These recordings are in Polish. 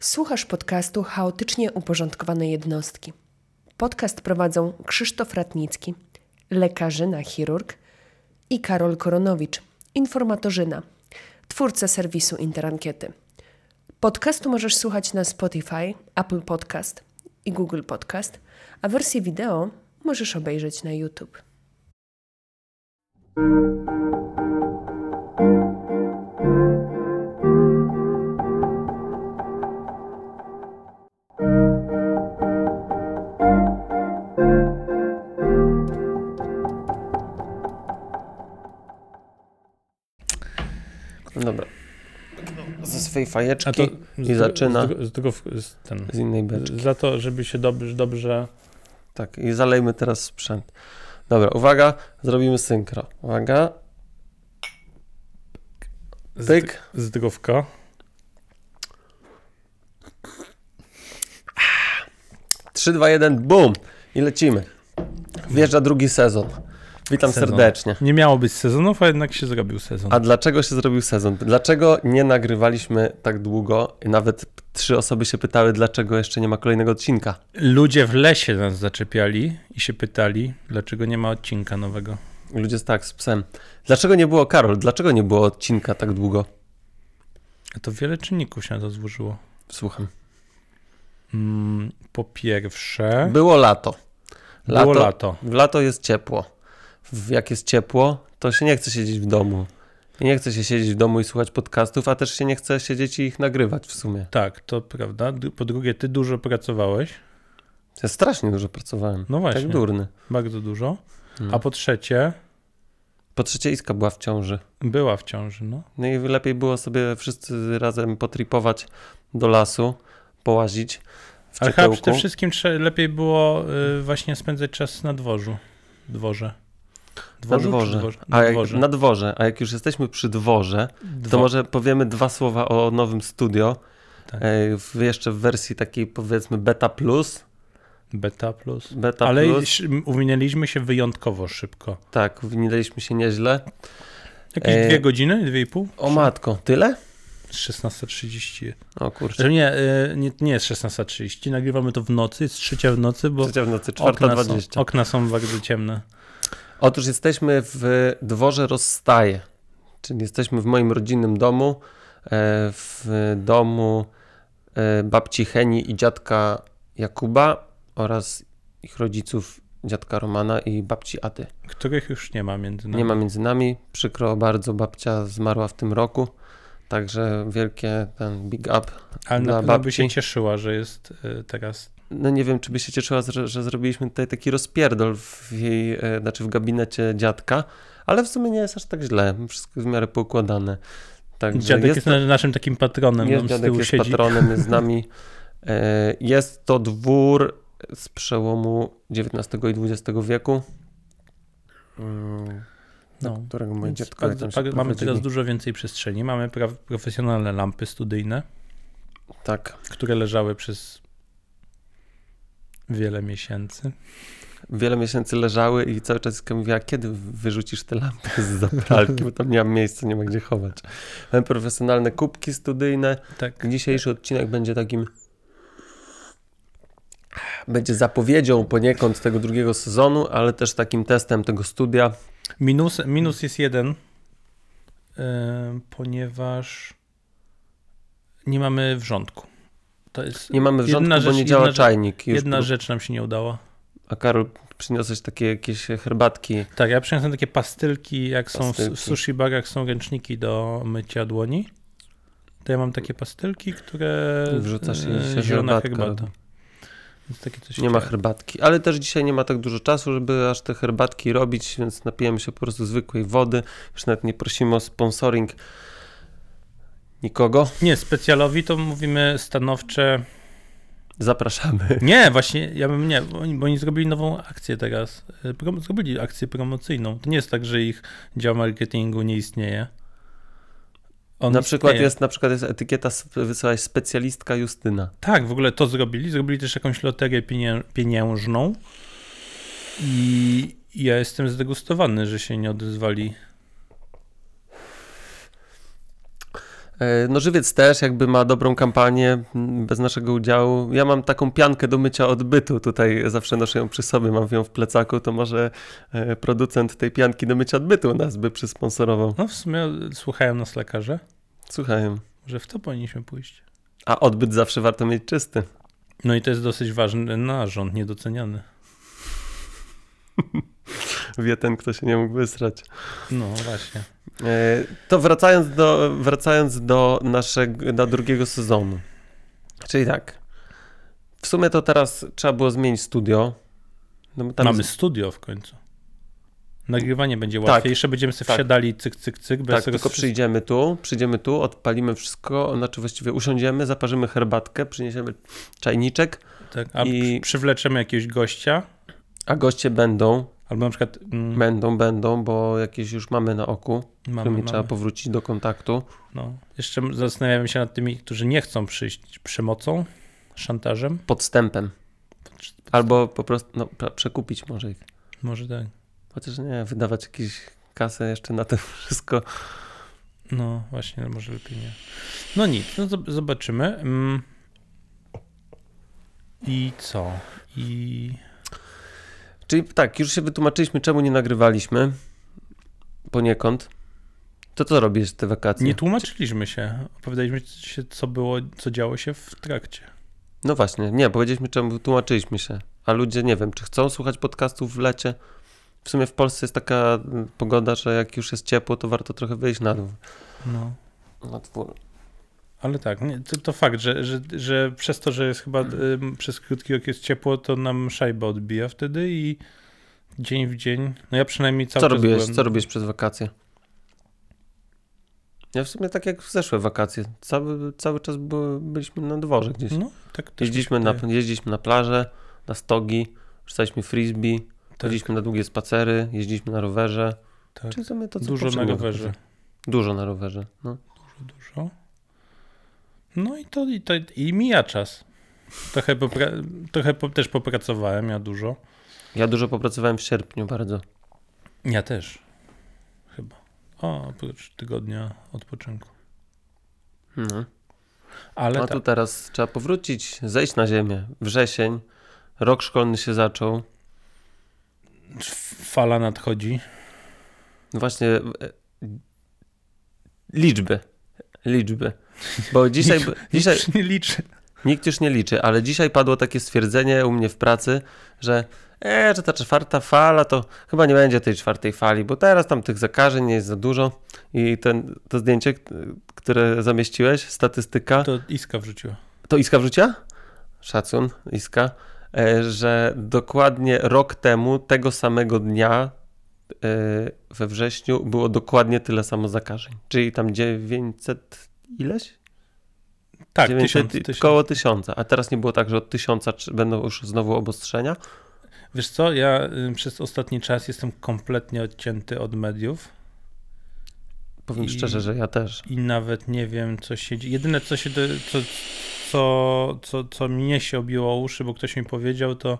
Słuchasz podcastu Chaotycznie Uporządkowane Jednostki. Podcast prowadzą Krzysztof Ratnicki, lekarzyna, chirurg i Karol Koronowicz, informatorzyna, twórca serwisu Interankiety. Podcastu możesz słuchać na Spotify, Apple Podcast i Google Podcast, a wersję wideo możesz obejrzeć na YouTube. Fajeczki i zaczyna Z, z, tego, z, ten, z innej beczki. za to, żeby się dobrze, dobrze Tak, i zalejmy teraz sprzęt. Dobra, uwaga, zrobimy synchro. Uwaga, pyk. zdrówka. Trzy, dwa, jeden, bum! I lecimy. Wjeżdża drugi sezon. Witam Sezon. serdecznie. Nie miało być sezonów, a jednak się zrobił sezon. A dlaczego się zrobił sezon? Dlaczego nie nagrywaliśmy tak długo? I Nawet trzy osoby się pytały, dlaczego jeszcze nie ma kolejnego odcinka. Ludzie w lesie nas zaczepiali i się pytali, dlaczego nie ma odcinka nowego. Ludzie tak, z psem. Dlaczego nie było, Karol, dlaczego nie było odcinka tak długo? A to wiele czynników się na to złożyło. Słucham. Mm, po pierwsze, Było lato. było lato. W lato jest ciepło. Jak jest ciepło, to się nie chce siedzieć w domu. I nie chce się siedzieć w domu i słuchać podcastów, a też się nie chce siedzieć i ich nagrywać w sumie. Tak, to prawda. Po drugie, ty dużo pracowałeś, Ja strasznie dużo pracowałem. No właśnie. Tak durny. bardzo dużo. Hmm. A po trzecie, Po trzecie Iska była w ciąży. była w ciąży, no. No i lepiej było sobie wszyscy razem potripować do lasu, połazić w Ale chyba przede wszystkim lepiej było y, właśnie spędzać czas na dworzu. Dworze. Na Dworzu czy dworze. dworze? A jak, dworze. na dworze. A jak już jesteśmy przy dworze, to Dwo- może powiemy dwa słowa o nowym studio. Tak. E, w, jeszcze w wersji takiej powiedzmy beta plus. Beta plus. Beta Ale plus. uwinęliśmy się wyjątkowo szybko. Tak, winiliśmy się nieźle. Jakieś E, dwie godziny, dwie i pół? O matko, tyle? 16.30. O kurczę. Że nie, y, nie, nie jest 16.30, nagrywamy to w nocy, jest trzecia w nocy, bo Trzecia w nocy, okna są, 4.20. okna są bardzo ciemne. Otóż jesteśmy w dworze Rozstaje, czyli jesteśmy w moim rodzinnym domu, e, w domu e, babci Heni i dziadka Jakuba oraz ich rodziców, dziadka Romana i babci Ady. Których już nie ma między nami. Nie ma między nami, przykro bardzo, babcia zmarła w tym roku, także wielkie ten big up Ale na pewno by się cieszyła, że jest y, teraz. No nie wiem, czy by się cieszyła, że, że zrobiliśmy tutaj taki rozpierdol w jej, e, znaczy w gabinecie dziadka, ale w sumie nie jest aż tak źle, wszystko w miarę poukładane. Także Dziadek jest, to, naszym takim patronem, jest dziadek tyłu jest siedzi. patronem, jest z nami. E, Jest to dwór z przełomu XIX i XX wieku, mm, No. którego moje dziadkowie bardzo- bardzo- mamy teraz dużo więcej przestrzeni. Mamy pra- profesjonalne lampy studyjne, Tak, które leżały przez wiele miesięcy. wiele miesięcy leżały i cały czas mówiła, kiedy wyrzucisz te lampy z zapralki, bo tam nie mam miejsca, nie ma gdzie chować. Mamy profesjonalne kubki studyjne, Tak. Dzisiejszy odcinek będzie takim. Będzie zapowiedzią poniekąd tego drugiego sezonu, ale też takim testem tego studia. Minus, minus jest jeden, yy, ponieważ nie mamy wrzątku. To jest Nie mamy wrzątku, Jedna bo rzecz- nie działa jedna rzecz- czajnik. Już jedna rzecz nam się nie udała. A Karol, przyniosłeś takie jakieś herbatki. Tak, ja przyniosłem takie pastylki, jak są w, Pastylki. sushi barach są ręczniki do mycia dłoni. To ja mam takie pastylki, które wrzucasz i e, się zielona herbatka herbata. Nie ma herbatki. Ale też dzisiaj nie ma tak dużo czasu, żeby aż te herbatki robić, więc napijemy się po prostu zwykłej wody. Już nawet nie prosimy o sponsoring nikogo. Nie, specjalowi to mówimy stanowcze. Zapraszamy. Nie, właśnie, ja bym nie, bo oni, bo oni zrobili nową akcję teraz. E, Prom, zrobili akcję promocyjną. To nie jest tak, że ich dział marketingu nie istnieje. On na przykład jest, na przykład jest etykieta, wysyłać specjalistka Justyna. Tak, w ogóle to zrobili. Zrobili też jakąś loterię pienię, pieniężną. I ja jestem zdegustowany, że się nie odezwali. No żywiec też jakby ma dobrą kampanię bez naszego udziału. Ja mam taką piankę do mycia odbytu, tutaj zawsze noszę ją przy sobie, mam ją w plecaku, to może e, producent tej pianki do mycia odbytu nas by przysponsorował. No w sumie słuchają nas lekarze, Słuchaj, że w to powinniśmy pójść. a odbyt zawsze warto mieć czysty. No i to jest dosyć ważny narząd, niedoceniany. Wie ten, kto się nie mógł wysrać. No właśnie. E, To wracając do, wracając do naszego do drugiego sezonu. Czyli tak. W sumie to teraz trzeba było zmienić studio. No Mamy jest- studio w końcu. Nagrywanie będzie Tak. łatwiejsze, będziemy sobie Tak. wsiadali cyk, cyk, cyk. Bez Tak, tego tylko przyjdziemy tu, przyjdziemy tu, odpalimy wszystko, znaczy właściwie usiądziemy, zaparzymy herbatkę, przyniesiemy czajniczek, Tak, a i- przy- przywleczemy jakiegoś gościa, a goście będą, albo na przykład mm, będą, będą, bo jakieś już mamy na oku, mamy, którymi trzeba mamy. powrócić do kontaktu. No. Jeszcze zastanawiamy się nad tymi, którzy nie chcą przyjść przemocą, szantażem. Podstępem. Albo po prostu no, przekupić może ich. Może tak. Chociaż nie, wydawać jakieś kasę jeszcze na to wszystko. No właśnie, no może lepiej nie. No nic, no zob- zobaczymy. Mm. I co? I Czyli tak, już się wytłumaczyliśmy, czemu nie nagrywaliśmy. Poniekąd. To co robisz te wakacje? nie tłumaczyliśmy się. Opowiadaliśmy się, co było, co działo się w trakcie. No właśnie, nie, powiedzieliśmy czemu, tłumaczyliśmy się. A ludzie nie wiem, czy chcą słuchać podcastów w lecie. W sumie w Polsce jest taka pogoda, że jak już jest ciepło, to warto trochę wyjść na dół. No. Na dwór. Ale tak, nie, to, to fakt, że, że, że przez to, że jest chyba ym, przez krótki okres ciepło, to nam szajba odbija wtedy i dzień w dzień, no ja przynajmniej cały Co czas robiłeś, byłem, co robiłeś przez wakacje? Ja w sumie tak jak w zeszłe wakacje. Cały, cały czas by, byliśmy na dworze gdzieś. No, tak Jeździliśmy na, jeździliśmy na plażę, na stogi, rzucaliśmy frisbee, tak, chodziliśmy na długie spacery, jeździliśmy na rowerze. tak. Czyli w sumie to, co Dużo na rowerze. Dużo na rowerze, no. Dużo, dużo. No i to, i to i mija czas. Trochę, popra- trochę po, też popracowałem, ja dużo. Ja dużo popracowałem w sierpniu bardzo. Ja też. Chyba. O, oprócz tygodnia odpoczynku. No. Ale A tak. tu teraz trzeba powrócić, zejść na ziemię. Wrzesień, rok szkolny się zaczął. fala nadchodzi. Właśnie e, liczby. Liczby. Bo dzisiaj, dzisiaj Nikt nie liczy. nikt już nie liczy, ale dzisiaj padło takie stwierdzenie u mnie w pracy, że e, że ta czwarta fala to chyba nie będzie tej czwartej fali, bo teraz tam tych zakażeń nie jest za dużo i ten, to zdjęcie, które zamieściłeś, statystyka, To Iska wrzuciła. To Iska wrzucia? Szacun, Iska. E, że dokładnie rok temu, tego samego dnia e, we wrześniu było dokładnie tyle samo zakażeń. Czyli tam 900 ileś? Tak, 900, tysiąc, tysiąc. Koło tysiąca. A teraz nie było tak, że od tysiąca będą już znowu obostrzenia? Wiesz co, ja przez ostatni czas jestem kompletnie odcięty od mediów Powiem I- szczerze, że ja też. i nawet nie wiem, co się dzieje. Jedyne, co się, co, co, co, co mnie się obiło uszy, bo ktoś mi powiedział, to,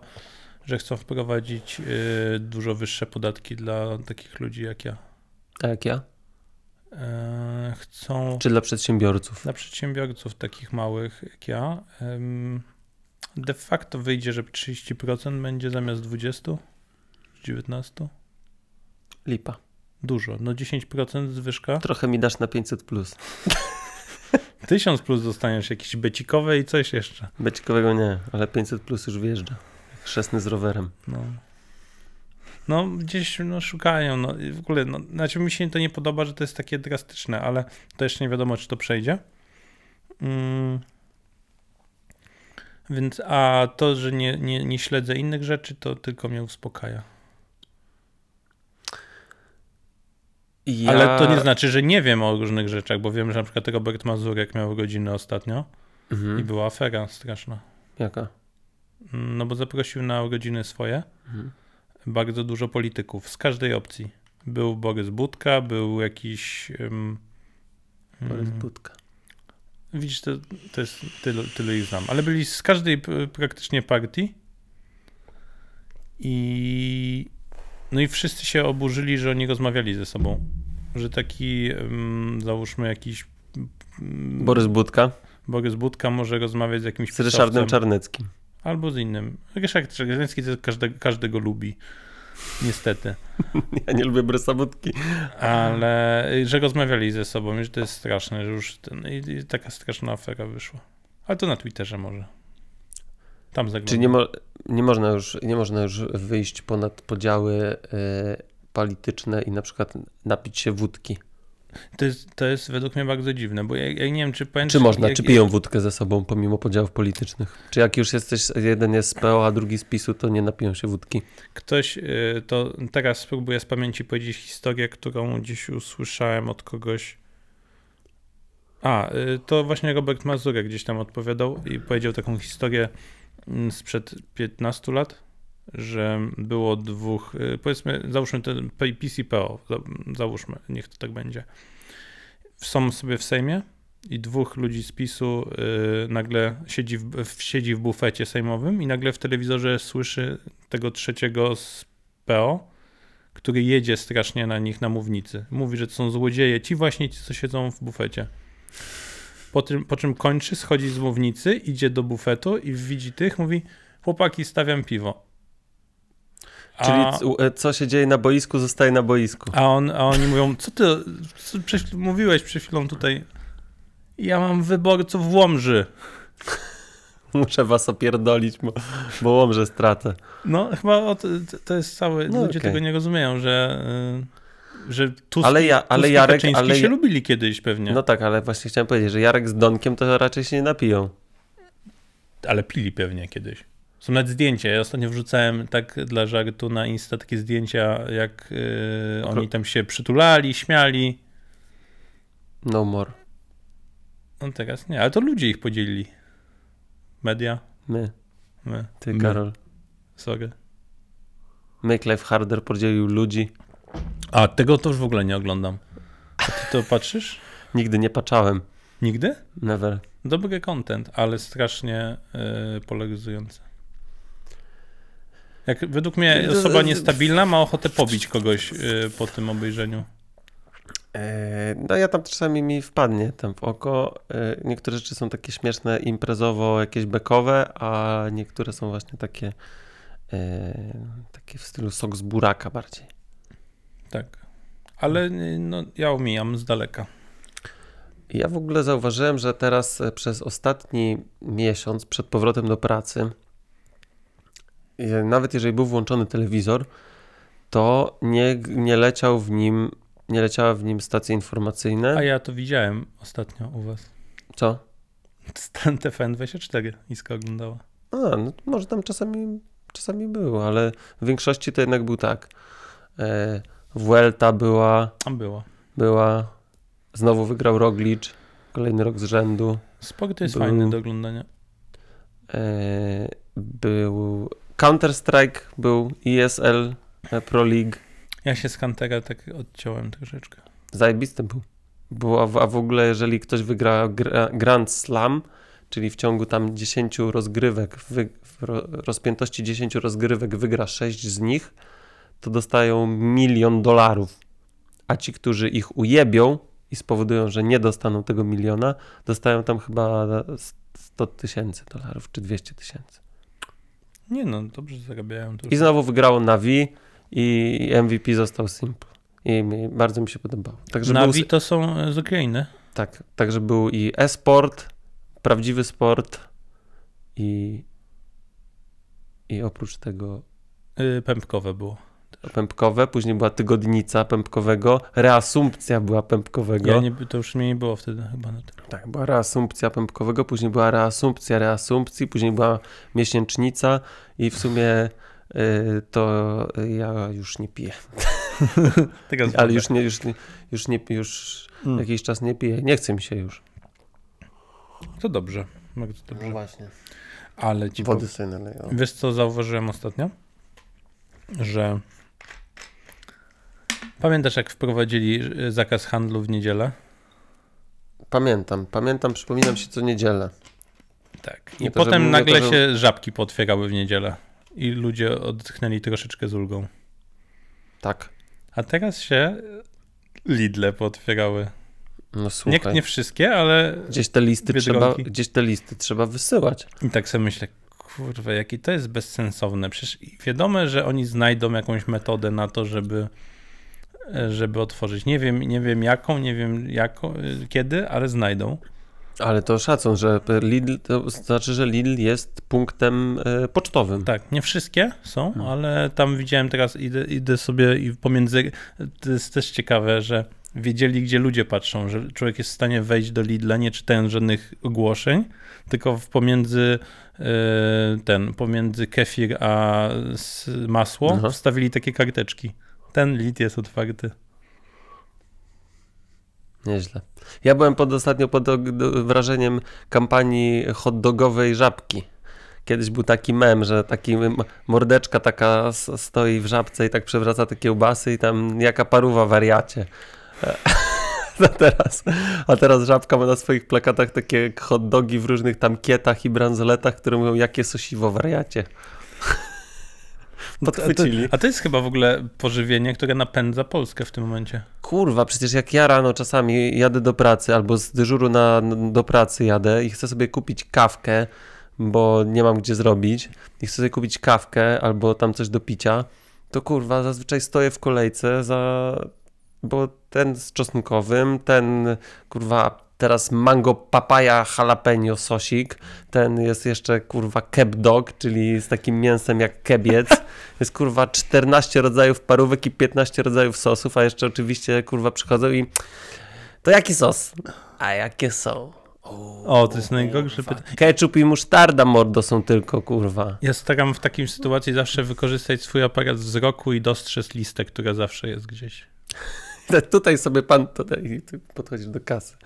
że chcą wprowadzić y, dużo wyższe podatki dla takich ludzi jak ja. A jak ja? E, chcą Czy dla przedsiębiorców? dla przedsiębiorców takich małych jak ja. de facto wyjdzie, że 30% będzie zamiast 20, 19. Lipa. Dużo, no 10% zwyżka. Trochę mi dasz na 500 plus. 1000 plus dostaniesz jakieś becikowe i coś jeszcze. Becikowego nie, ale 500 plus już wjeżdża. Chrzestny z rowerem. No. No, gdzieś no, szukają. No, i w ogóle, no, znaczy mi się to nie podoba, że to jest takie drastyczne, ale to jeszcze nie wiadomo, czy to przejdzie. Mm. Więc, a to, że nie, nie, nie śledzę innych rzeczy, to tylko mnie uspokaja. Ja... Ale to nie znaczy, że nie wiem o różnych rzeczach, bo wiem, że na przykład Robert Mazurek miał urodziny ostatnio i Mhm. była afera straszna. Jaka? Mm, No bo zaprosił na urodziny swoje Mhm. Bardzo dużo polityków z każdej opcji. Był Borys Budka, był jakiś. Um, Borys Budka. Widzisz, to, to jest tyle, tyle ich znam. Ale byli z każdej praktycznie partii. I. No i wszyscy się oburzyli, że oni rozmawiali ze sobą. Że taki, em, załóżmy, jakiś mm, Borys Budka Borys Budka może rozmawiać z jakimś z Ryszardem. Czarneckim. Albo z innym. Ryszard Czarnecki to każde, każdego lubi. Niestety. Ja nie lubię Borysa Budki. Ale y, że rozmawiali ze sobą, że to jest straszne, że już ten, i, i taka straszna afera wyszła. Ale to na Twitterze może. Tam zaglądam. Czy nie, mo- nie, można już, nie można już wyjść ponad podziały e, polityczne i na przykład napić się wódki? To, jest, to jest według mnie bardzo dziwne, bo ja, ja nie wiem, czy pamiętasz... Czy można, jak, czy piją wódkę ze sobą pomimo podziałów politycznych? Czy jak już jesteś, jeden jest z PO, a drugi z PiSu, to nie napiją się wódki? Ktoś, y, to teraz spróbuję z pamięci powiedzieć historię, którą gdzieś usłyszałem od kogoś. A, y, to właśnie Robert Mazurek gdzieś tam odpowiadał i powiedział taką historię mm, sprzed 15 lat, że było dwóch, y, powiedzmy, załóżmy ten PiS i PO, za- załóżmy, niech to tak będzie. Są sobie w Sejmie i dwóch ludzi z PiSu y, nagle siedzi w, siedzi w bufecie sejmowym i nagle w telewizorze słyszy tego trzeciego z PO, który jedzie strasznie na nich na mównicy. Mówi, że to są złodzieje, ci właśnie ci, co siedzą w bufecie. Po, tym, po czym kończy, schodzi z mównicy, idzie do bufetu i widzi tych, mówi, chłopaki, stawiam piwo. Czyli A- e, co się dzieje na boisku, zostaje na boisku. a, on, a oni mówią, co ty co przed, mówiłeś przed chwilą tutaj, ja mam wyborców w Łomży. Muszę was opierdolić, bo, bo łomże stracę. No, chyba o to, to jest całe, No, ludzie okej. tego nie rozumieją, że, y, że Tusk, Ale ja- ale Tusk Jarek- ale się ja- lubili kiedyś pewnie, No tak, ale właśnie chciałem powiedzieć, że Jarek z Donkiem to raczej się nie napiją. ale pili pewnie kiedyś. Są nawet zdjęcia, ja ostatnio wrzucałem tak dla żartu na Insta takie zdjęcia, jak y, oni tam się przytulali, śmiali. No more. No teraz nie, ale to ludzie ich podzielili. Media, My, my, ty, my. Karol. Sorry. Make Life Harder podzielił ludzi. A, tego to już w ogóle nie oglądam. A ty to patrzysz? Nigdy nie patrzałem. Nigdy? Never. Dobry content, ale strasznie y, polaryzujący. Jak według mnie osoba niestabilna ma ochotę pobić kogoś y, po tym obejrzeniu. E, No ja tam czasami mi wpadnie tam w oko. E, Niektóre rzeczy są takie śmieszne, imprezowo, jakieś bekowe, a niektóre są właśnie takie e, takie w stylu sok z buraka bardziej. Tak. Ale y, no, ja omijam z daleka. Ja w ogóle zauważyłem, że teraz przez ostatni miesiąc przed powrotem do pracy, nawet jeżeli był włączony telewizor, to nie, nie leciał w nim, nie leciała w nim stacje informacyjne. A ja to widziałem ostatnio u was. Co? Stan TVN24 Iska oglądała. A, no może tam czasami, czasami było, ale w większości to jednak był tak. E, Vuelta była, Tam było. była, znowu wygrał Roglic, kolejny rok z rzędu. Sport to jest Był- fajny do oglądania. E, był Counter-Strike, był ESL e, Pro League. Ja się z Huntera tak odciąłem troszeczkę. Zajebisty był. Było, a w- ogóle jeżeli ktoś wygra gra, Grand Slam, czyli w ciągu tam 10 rozgrywek, wy, w ro, rozpiętości 10 rozgrywek wygra 6 z nich, to dostają milion dolarów. A ci, którzy ich ujebią i spowodują, że nie dostaną tego miliona, dostają tam chyba 100 tysięcy dolarów czy 200 tysięcy. Nie no, dobrze zarabiają. I znowu wygrało Navi i MVP został Simple. I bardzo mi się podobało. Także był, Navi to są e, z Ukrainy. tak, także był i e-sport, prawdziwy sport i, i oprócz tego Y, Pępkowe było. Pępkowe, później była tygodnica pępkowego, reasumpcja była pępkowego. Ja nie, to już mnie nie było wtedy chyba na tym. Tak, była reasumpcja pępkowego, później była reasumpcja reasumpcji, później była miesięcznica i w sumie y, to ja już nie piję. Ale już nie, już, nie- już nie, już Mm. jakiś czas nie piję. Nie chce mi się już. To dobrze. Bardzo dobrze. właśnie. Ale ci Wody sobie naleją. Wiesz, co zauważyłem ostatnio? Że. Pamiętasz, jak wprowadzili y, zakaz handlu w niedzielę? Pamiętam, pamiętam, przypominam się co niedzielę. Tak. Nie I to, potem nagle to, że- się żabki potwierały w niedzielę. I ludzie odetchnęli troszeczkę z ulgą. Tak. A teraz się Lidle potwierały. No Nie, słuchaj, nie wszystkie, ale gdzieś, te listy trzeba, gdzieś te listy trzeba wysyłać. i tak sobie myślę, kurwa, jakie to jest bezsensowne. Przecież wiadomo, że oni znajdą jakąś metodę na to, żeby żeby otworzyć. Nie wiem, nie wiem jaką, nie wiem jaką, e, kiedy, ale znajdą. Ale to szacun, że Lidl, to znaczy, że Lidl jest punktem e, pocztowym. Tak, nie wszystkie są, Hmm. ale tam widziałem teraz, idę, idę sobie i pomiędzy, to jest też ciekawe, że wiedzieli, gdzie ludzie patrzą, że człowiek jest w stanie wejść do Lidla, nie czytając żadnych ogłoszeń, tylko w pomiędzy e, ten, pomiędzy kefir a masło Aha. wstawili takie karteczki. Ten Lid jest otwarty. Nieźle. Ja byłem pod ostatnio pod wrażeniem kampanii hot dogowej żabki. Kiedyś był taki mem, że taki mordeczka taka stoi w żabce i tak przewraca te kiełbasy i tam jaka paruwa wariacie. A teraz, a teraz żabka ma na swoich plakatach takie hot dogi w różnych tam kietach i bransoletach, które mówią jakie sosiwo wariacie. Podchwycili. A to jest chyba w ogóle pożywienie, które napędza Polskę w tym momencie. Kurwa, przecież jak ja rano czasami jadę do pracy albo z dyżuru na, do pracy jadę i chcę sobie kupić kawkę, bo nie mam gdzie zrobić i chcę sobie kupić kawkę albo tam coś do picia, to kurwa, zazwyczaj stoję w kolejce za... bo ten z czosnkowym, ten kurwa teraz mango papaya jalapeno sosik, ten jest jeszcze kurwa keb dog, czyli z takim mięsem jak kebiec. Jest kurwa 14 rodzajów parówek i 15 rodzajów sosów, a jeszcze oczywiście kurwa przychodzą i to jaki sos? A jakie są? O, to jest najgorsze pytanie. Ketchup i musztarda mordo są tylko kurwa. Ja staram w takiej sytuacji zawsze wykorzystać swój aparat wzroku i dostrzec listę, która zawsze jest gdzieś. Tutaj sobie pan tutaj podchodzisz do kasy.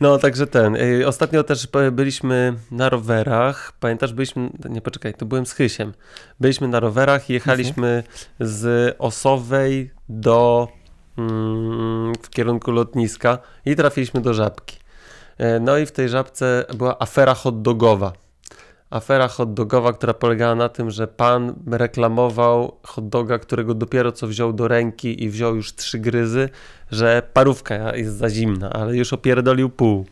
No, także ten. y, Ostatnio też byliśmy na rowerach. Pamiętasz, byliśmy. Nie poczekaj, to byłem z Chysiem. Byliśmy na rowerach i jechaliśmy z Osowej do. Mm, w kierunku lotniska i trafiliśmy do żabki. E, No i w tej żabce była afera hot dogowa. Afera hot dogowa, która polegała na tym, że pan reklamował hot doga, którego dopiero co wziął do ręki i wziął już trzy gryzy, że parówka jest za zimna, ale już opierdolił pół.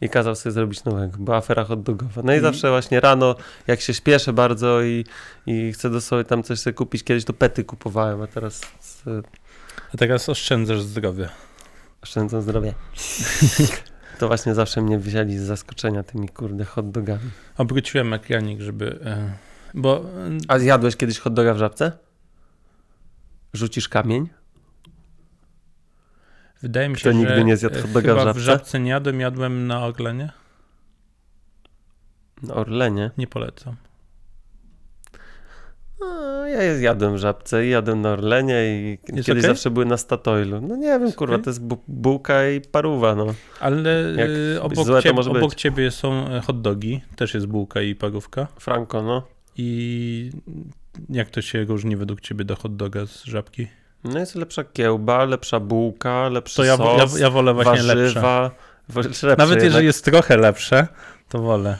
I kazał sobie zrobić nowego. Była afera hot dogowa. No i I- zawsze właśnie rano, jak się śpieszę bardzo i, i chcę do sobie tam coś sobie kupić, kiedyś to pety kupowałem, a teraz A teraz oszczędzasz zdrowie. oszczędzam zdrowie. To właśnie zawsze mnie wzięli z zaskoczenia tymi kurde hot dogami. Obróciłem ekranik, żeby... e, Bo A zjadłeś kiedyś hot doga w żabce? Rzucisz kamień? wydaje mi się, Kto że nigdy nie zjadł hot doga w żabce? w żabce nie jadłem, jadłem na Orlenie. Na Orlenie. Nie polecam. A, ja zjadłem w żabce i jadłem na Orlenie i Jest kiedyś okej? zawsze były na Statoilu. No nie wiem, kurwa, okej? to jest bu- bułka i paruwa, no. Ale Jak e, obok, złe ciebie, obok ciebie są e, hot dogi, też jest bułka i parówka. Franco, no. I jak to się różni według ciebie do hot doga z żabki? No jest lepsza kiełba, lepsza bułka, lepszy To ja, sos, ja, ja wolę właśnie lepsze. warzywa. wa- lepsze Nawet jeżeli jest trochę lepsze, to wolę.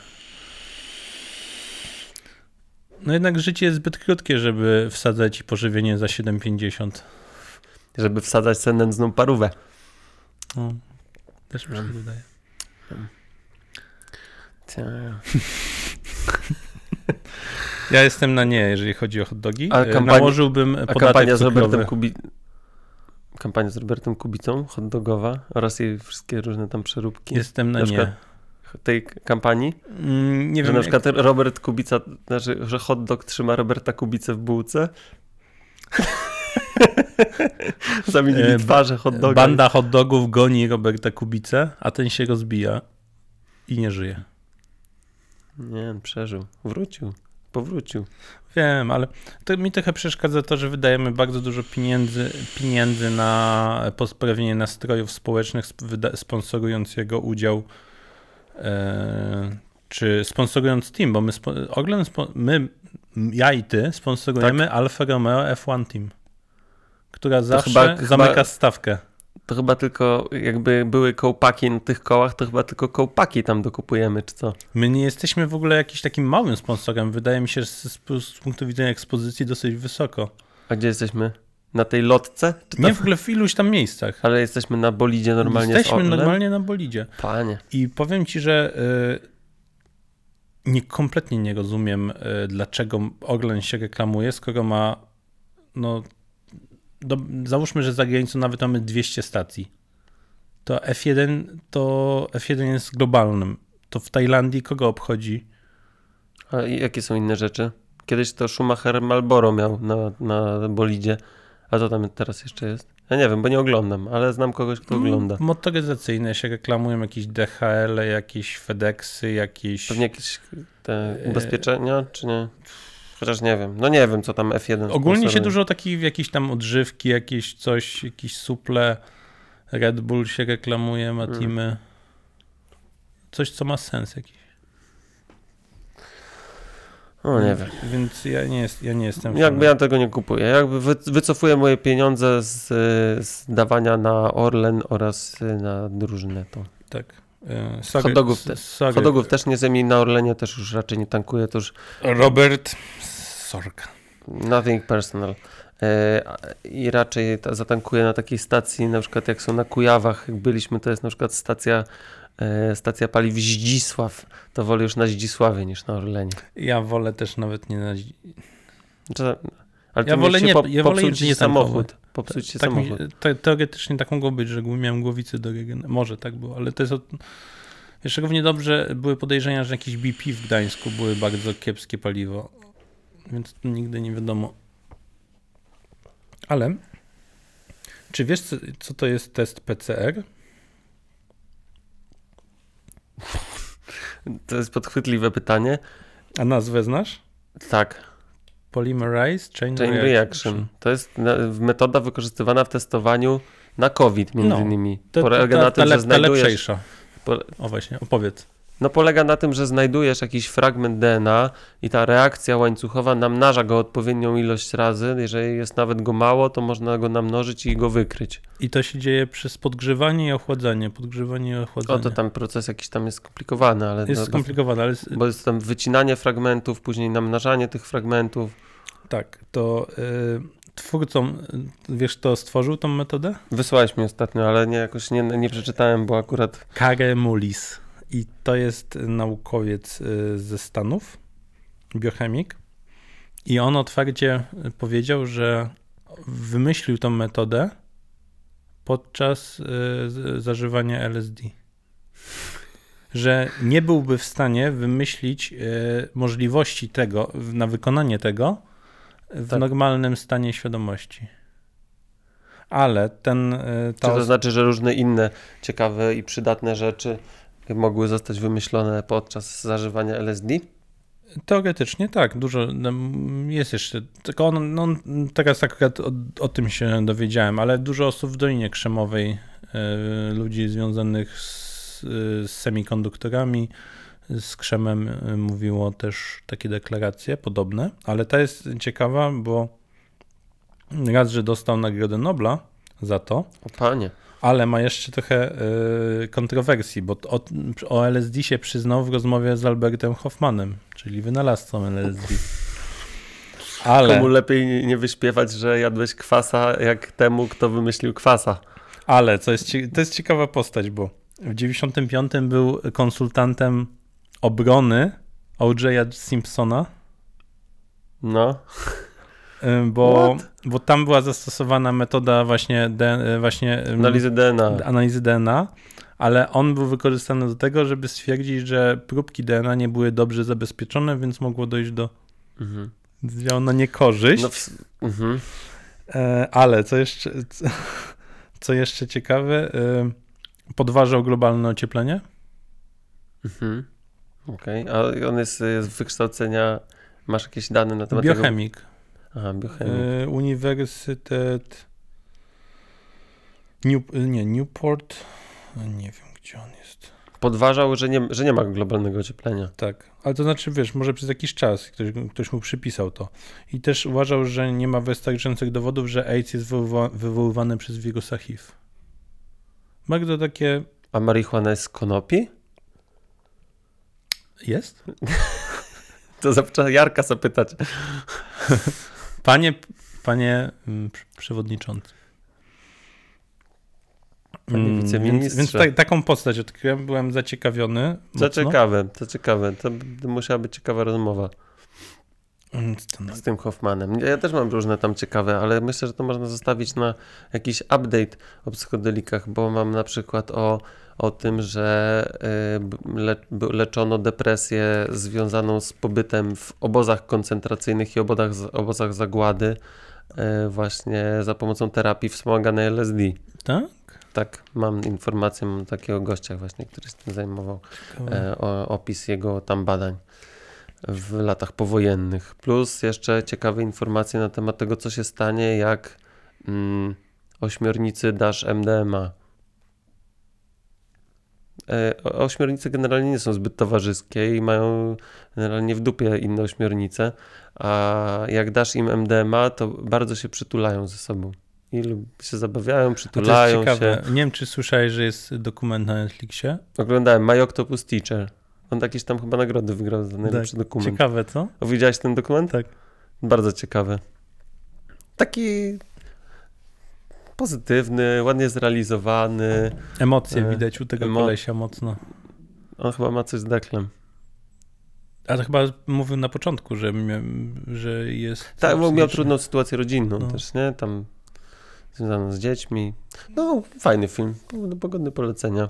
No jednak życie jest zbyt krótkie, żeby wsadzać pożywienie za 7,50. Żeby wsadzać sobie nędzną parówę. No, też mi się wydaje. Ja jestem na nie, jeżeli chodzi o hot dogi. A E, kampania- Nałożyłbym A kampania z. Robertem Kubi... Kampania z Robertem Kubicą, hot dogowa oraz jej wszystkie różne tam przeróbki. Jestem na Na nie. przykład tej kampanii, Mm, nie że wiem, na jak- przykład Robert Kubica, znaczy, że hot dog trzyma Roberta Kubicę w bułce. Zamienili E, twarze hot doga. Banda hot dogów goni Roberta Kubicę, a ten się rozbija i nie żyje. Nie, przeżył. Wrócił. Powrócił. Wiem, ale to mi trochę przeszkadza to, że wydajemy bardzo dużo pieniędzy, pieniędzy na poprawienie nastrojów społecznych, sponsorując jego udział, czy sponsorując Team, bo my, spo, my, ja i ty sponsorujemy Tak. Alfa Romeo F1 Team, która zawsze chyba- chyba- zamyka stawkę. To chyba tylko, jakby były kołpaki na tych kołach, to chyba tylko kołpaki tam dokupujemy, czy co? My nie jesteśmy w ogóle jakimś takim małym sponsorem. Wydaje mi się, że z, z punktu widzenia ekspozycji dosyć wysoko. A gdzie jesteśmy? Na tej lotce? Nie tam... w ogóle w iluś tam miejscach. Ale jesteśmy na bolidzie normalnie Jesteśmy normalnie na bolidzie. Panie. I powiem ci, że y, nie, kompletnie nie rozumiem, y, dlaczego Orlen się reklamuje, skoro ma, no, do, załóżmy, że za granicą nawet mamy 200 stacji. To F1, to F1 jest globalnym. To w Tajlandii kogo obchodzi? A jakie są inne rzeczy? Kiedyś to Schumacher Malboro miał na, na bolidzie. A co tam teraz jeszcze jest? Ja nie wiem, bo nie oglądam, ale znam kogoś, kto ogląda. Motoryzacyjne się reklamują, jakieś DHL, jakieś FedExy, jakieś... Pewnie jakieś te ubezpieczenia, czy nie? Chociaż nie wiem. No nie wiem, co tam F1 Ogólnie się dużo takich jakieś tam odżywki, jakieś coś, jakieś suple. Red Bull się reklamuje, ma Mm. Coś, co ma sens jakiś. O, nie wiem. Więc ja nie, jest, ja nie jestem Jakby ja tego nie kupuję. Jakby wy, wycofuję moje pieniądze z, z dawania na Orlen oraz y, na drużynę. To. Tak. E, Sorry, Hot dogów s- też. sorry. Hot dogów też nie zjem i na Orlenie też już raczej nie tankuję. To już Robert Sorka. nothing personal. E, I raczej ta, zatankuję na takiej stacji, na przykład jak są na Kujawach, jak byliśmy, to jest na przykład stacja, stacja paliw Zdzisław. To wolę już na Zdzisławie niż na Orlenie. Ja wolę też nawet nie na... Znaczy, ale Ja wolę się nie- po, ja wolę nie samochód. Popsuł ci Tak mi, samochód. te, teoretycznie tak mogło być, że miałem głowicy do regen- Może tak było, ale to jest... Od... Jeszcze równie dobrze były podejrzenia, że jakieś BP w Gdańsku były bardzo kiepskie paliwo. Więc nigdy nie wiadomo. Ale czy wiesz, co to jest test PCR? To jest podchwytliwe pytanie. A nazwę znasz? Tak, Polymerase Chain, chain reaction. To jest metoda wykorzystywana w testowaniu na COVID między No, innymi. To, Polega na tym, ta, że lepszejsza. O właśnie, opowiedz. No polega na tym, że znajdujesz jakiś fragment DNA i ta reakcja łańcuchowa namnaża go odpowiednią ilość razy. Jeżeli jest nawet go mało, to można go namnożyć i go wykryć. I to się dzieje przez podgrzewanie i ochładzanie. Podgrzewanie i ochładzanie. O, to tam proces jakiś tam jest skomplikowany, ale... Jest no, skomplikowane, ale Bo jest tam wycinanie fragmentów, później namnażanie tych fragmentów. tak, to y, twórcą, wiesz kto stworzył tą metodę? Wysłałeś mi ostatnio, ale nie, jakoś nie, nie przeczytałem, bo akurat... Kare Mullis. I to jest naukowiec y, ze Stanów, biochemik. I on otwarcie powiedział, że wymyślił tą metodę podczas y, zażywania LSD. Że nie byłby w stanie wymyślić y, możliwości tego, na wykonanie tego w Tak. normalnym stanie świadomości. Ale ten. y, Czy Ta to znaczy, że różne inne ciekawe i przydatne rzeczy mogły zostać wymyślone podczas zażywania LSD? Teoretycznie tak, dużo jest jeszcze. Tylko on, no, teraz akurat o, o tym się dowiedziałem, ale dużo osób w Dolinie Krzemowej, e, ludzi związanych z, z semikonduktorami, z krzemem e, mówiło też takie deklaracje podobne, ale ta jest ciekawa, bo raz, że dostał Nagrodę Nobla za to, O panie. Ale ma jeszcze trochę y, kontrowersji, bo o, o LSD się przyznał w rozmowie z Albertem Hoffmanem, czyli wynalazcą LSD. Ale, Komu lepiej nie- wyśpiewać, że jadłeś kwasa, jak temu, kto wymyślił kwasa. ale co jest, to jest ciekawa postać, bo w 95 był konsultantem obrony O.J. Simpsona, No. Bo, What? bo tam była zastosowana metoda właśnie, de, właśnie Analizy DNA. analizy DNA, ale on był wykorzystany do tego, żeby stwierdzić, że próbki DNA nie były dobrze zabezpieczone, więc mogło dojść do Mhm. działu na niekorzyść. No, w... mhm. E, ale co jeszcze, co, jeszcze ciekawe, e, podważał globalne ocieplenie. Mhm. Okej. A on jest z wykształcenia... Masz jakieś dane na temat tego? Aha, biochemik. E, Uniwersytet New, nie, Newport. Nie wiem, gdzie on jest. Podważał, że nie, że nie ma globalnego ocieplenia. Tak, ale to znaczy, wiesz, może przez jakiś czas ktoś, ktoś mu przypisał to. I też uważał, że nie ma wystarczających dowodów, że AIDS jest wywoła, wywoływany przez wirusa HIV. Bardzo takie A marihuana jest z konopi? jest? To trzeba Jarka zapytać. Panie, panie mm, pr- przewodniczący. Panie Mm, wiceministrze. Więc, więc tak, taką postać odkryłem, byłem zaciekawiony. Co mocno. ciekawe, to ciekawe. To musiała być ciekawa rozmowa z tym Hoffmanem. Ja też mam różne tam ciekawe, ale myślę, że to można zostawić na jakiś update o psychodelikach, bo mam na przykład o, o tym, że y, le, leczono depresję związaną z pobytem w obozach koncentracyjnych i obozach, obozach zagłady y, właśnie za pomocą terapii wspomaganej LSD. Tak? Tak, mam informację, mam takiego gościa właśnie, który się tym zajmował. e, o, opis jego tam badań w latach powojennych. Plus jeszcze ciekawe informacje na temat tego, co się stanie, jak mm, ośmiornicy dasz MDMA. E, ośmiornice generalnie nie są zbyt towarzyskie i mają generalnie w dupie inne ośmiornice, a jak dasz im MDMA, to bardzo się przytulają ze sobą. I się zabawiają, A to jest przytulają ciekawe. się. Nie wiem, czy słyszałeś, że jest dokument na Netflixie. Oglądałem My Octopus Teacher. On jakieś tam chyba nagrody wygrał za najlepszy Tak, dokument. Ciekawe, co? O, widziałeś ten dokument? Tak. Bardzo ciekawy. Taki pozytywny, ładnie zrealizowany. Emocje E, widać u tego emo- kolesia mocno. On chyba ma coś z deklem. A to chyba mówił na początku, że, że jest. Tak, bo miał trudną sytuację rodzinną No. też, nie? Tam związaną z dziećmi. No, fajny film. Pogodne polecenia.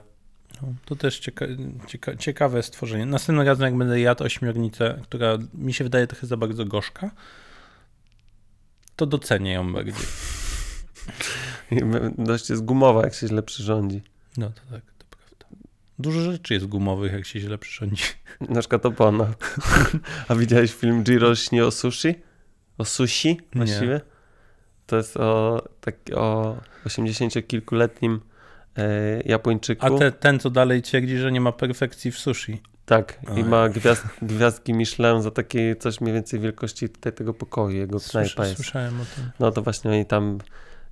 No, to też cieka cieka ciekawe stworzenie. Następnym razem, jak będę jadł ośmiornicę, która mi się wydaje trochę za bardzo gorzka, to docenię ją bardziej. Dość jest gumowa, jak się źle przyrządzi. No to tak, to prawda. Dużo rzeczy jest gumowych, jak się źle przyrządzi. Na przykład opona. A widziałeś film Jiro śni o sushi? O sushi właściwie? To jest o, tak, o 80-kilkuletnim e, Japończyku. A te, ten, co dalej twierdzi, że nie ma perfekcji w sushi. Tak, i Oj. ma gwiazd, gwiazdki Michelin za takie coś mniej więcej wielkości tutaj tego pokoju, jego knajpa Słysz, jest. słyszałem o tym. No to właśnie oni tam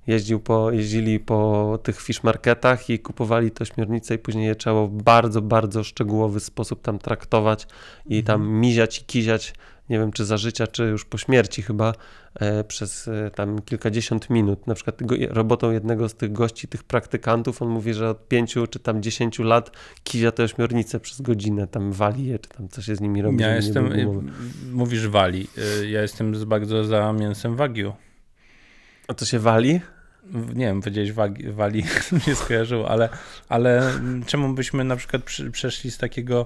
jeździł po, jeździli po tych fish marketach i kupowali te ośmiornice i później je trzeba w bardzo, bardzo szczegółowy sposób tam traktować i tam Mhm. miziać i kiziać, nie wiem czy za życia, czy już po śmierci chyba, e, przez e, tam kilkadziesiąt minut. Na przykład robotą jednego z tych gości, tych praktykantów, on mówi, że od pięciu czy tam dziesięciu lat kizia te ośmiornice przez godzinę, tam wali je, czy tam co się z nimi robi. Ja nie jestem, gumowe. mówisz wali, Y, ja jestem bardzo za mięsem wagyu. A to się wali? Nie wiem, powiedziałeś wagi, wali, mnie skojarzyło, ale, ale mm, czemu byśmy na przykład przy, przeszli z takiego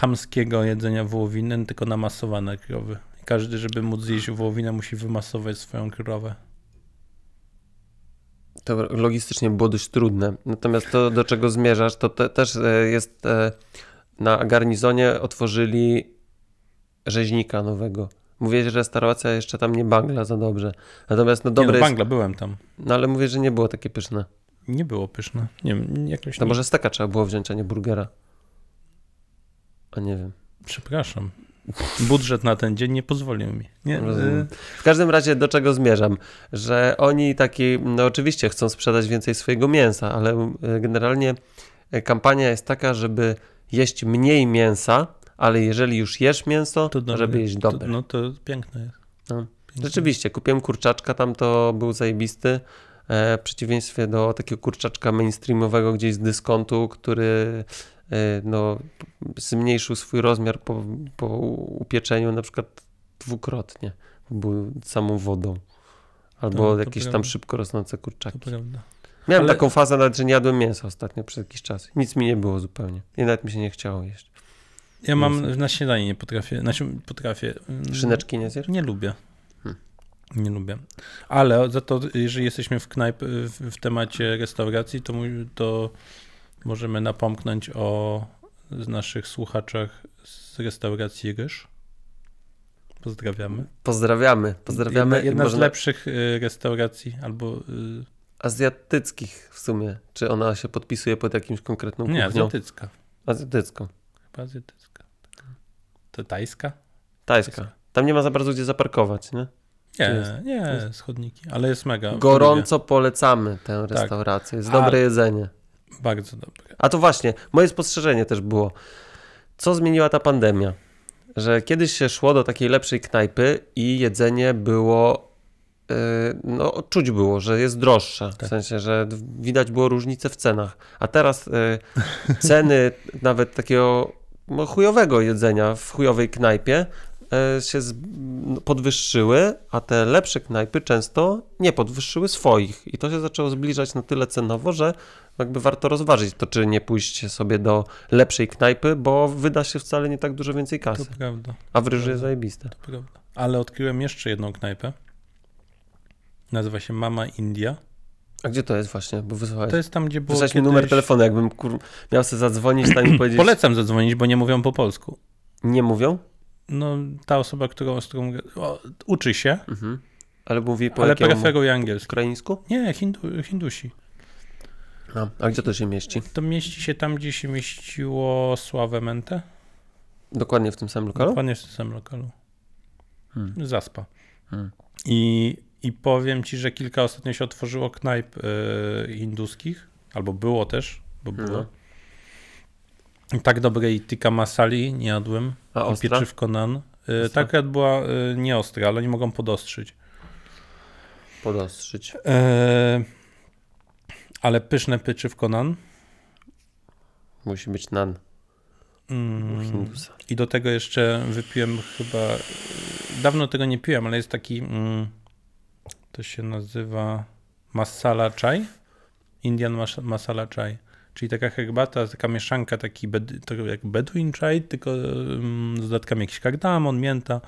chamskiego jedzenia wołowiny tylko na masowane krowy? Każdy, żeby móc zjeść wołowinę, musi wymasować swoją krowę. To logistycznie było dość trudne. Natomiast to, do czego zmierzasz, to te, też e, jest e, na garnizonie otworzyli rzeźnika nowego. Mówię, że restauracja jeszcze tam nie bangla za dobrze. Natomiast no Nie, dobre no, jest, Bangla, byłem tam. no ale mówię, że nie było takie pyszne. Nie było pyszne. Nie wiem, jakoś To nie. może steka trzeba było wziąć, a nie burgera. A nie wiem. Przepraszam. Budżet na ten dzień nie pozwolił mi. Nie, y, W każdym razie do czego zmierzam? Że oni taki, no oczywiście chcą sprzedać więcej swojego mięsa, ale e, generalnie e, kampania jest taka, żeby jeść mniej mięsa, ale jeżeli już jesz mięso, to dobre. żeby jeść To, dobre. no to piękne jest. No. Piękne. Rzeczywiście, kupiłem kurczaczka, tam to był zajebisty. E, w przeciwieństwie do takiego kurczaczka mainstreamowego gdzieś z dyskontu, który no, zmniejszył swój rozmiar po, po upieczeniu na przykład dwukrotnie. Był samą wodą. Albo No, to jakieś tam prawda. szybko rosnące kurczaki. Miałem Ale- taką fazę nawet, że nie jadłem mięsa ostatnio przez jakiś czas. Nic mi nie było zupełnie. I nawet mi się nie chciało jeść. Ja mam na śniadanie nie potrafię, znaczy potrafię. mm, Szyneczki nie zjesz? Nie lubię. Hmm. Nie lubię. Ale za to, jeżeli jesteśmy w knajp, w, w temacie restauracji, to, to możemy napomknąć o z naszych słuchaczach z restauracji Ryż. Pozdrawiamy. Pozdrawiamy. Pozdrawiamy. Jedna, jedna z można- lepszych y, restauracji, albo y, azjatyckich w sumie. Czy ona się podpisuje pod jakimś konkretną nie, kuchnią? azjatycka. Azjatycką. Chyba azjatycka. To tajska? Tajska. Tam nie ma za bardzo gdzie zaparkować, nie? Nie, jest? nie, Jest. schodniki, ale jest mega. Gorąco polecamy tę Tak. restaurację. Jest A- dobre jedzenie. Bardzo dobre. A to właśnie, moje spostrzeżenie też było. Co zmieniła ta pandemia? Że kiedyś się szło do takiej lepszej knajpy i jedzenie było no, czuć było, że jest droższa. W Tak. sensie, że widać było różnicę w cenach. A teraz y, ceny nawet takiego no, chujowego jedzenia w chujowej knajpie y, się z, no, podwyższyły, a te lepsze knajpy często nie podwyższyły swoich. I to się zaczęło zbliżać na tyle cenowo, że jakby warto rozważyć to, czy nie pójść sobie do lepszej knajpy, bo wyda się wcale nie tak dużo więcej To kasy. prawda, A w ryży jest zajebiste. to prawda. Ale odkryłem jeszcze jedną knajpę. Nazywa się Mama India. A gdzie to jest właśnie? Bo wysłałeś, To jest tam, gdzie było wysłałeś mi kiedyś... numer telefonu, jakbym kur... miał sobie zadzwonić tam i powiedzieć... Polecam zadzwonić, bo nie mówią po polsku. Nie mówią? No, ta osoba, którą, z którą o, uczy się, Mhm. Ale mówi po ale preferuje angielski. Ukraińsku? Nie, hindu, Hindusi. A, a gdzie to się mieści? To mieści się tam, gdzie się mieściło Sławę Mente. Dokładnie w tym samym lokalu? Dokładnie w tym samym lokalu. Hmm. Zaspa. Hmm. I, I powiem ci, że kilka ostatnio się otworzyło knajp y, hinduskich, albo było też, bo było. No. Tak dobrej tikka masali nie jadłem. A ostra? pieczywko nan. Y, Ostra? tak była y, nieostra, ale nie mogą podostrzyć. Podostrzyć. E, ale pyszne pieczywko nan. Musi być nan Mm. I do tego jeszcze wypiłem chyba. Dawno tego nie piłem, ale jest taki. Mm, to się nazywa masala chai. Indian mas- masala chai. Czyli taka herbata, taka mieszanka, taki bed, to jak Bedouin chai, tylko mm, z dodatkami jakiś kardamon, mięta.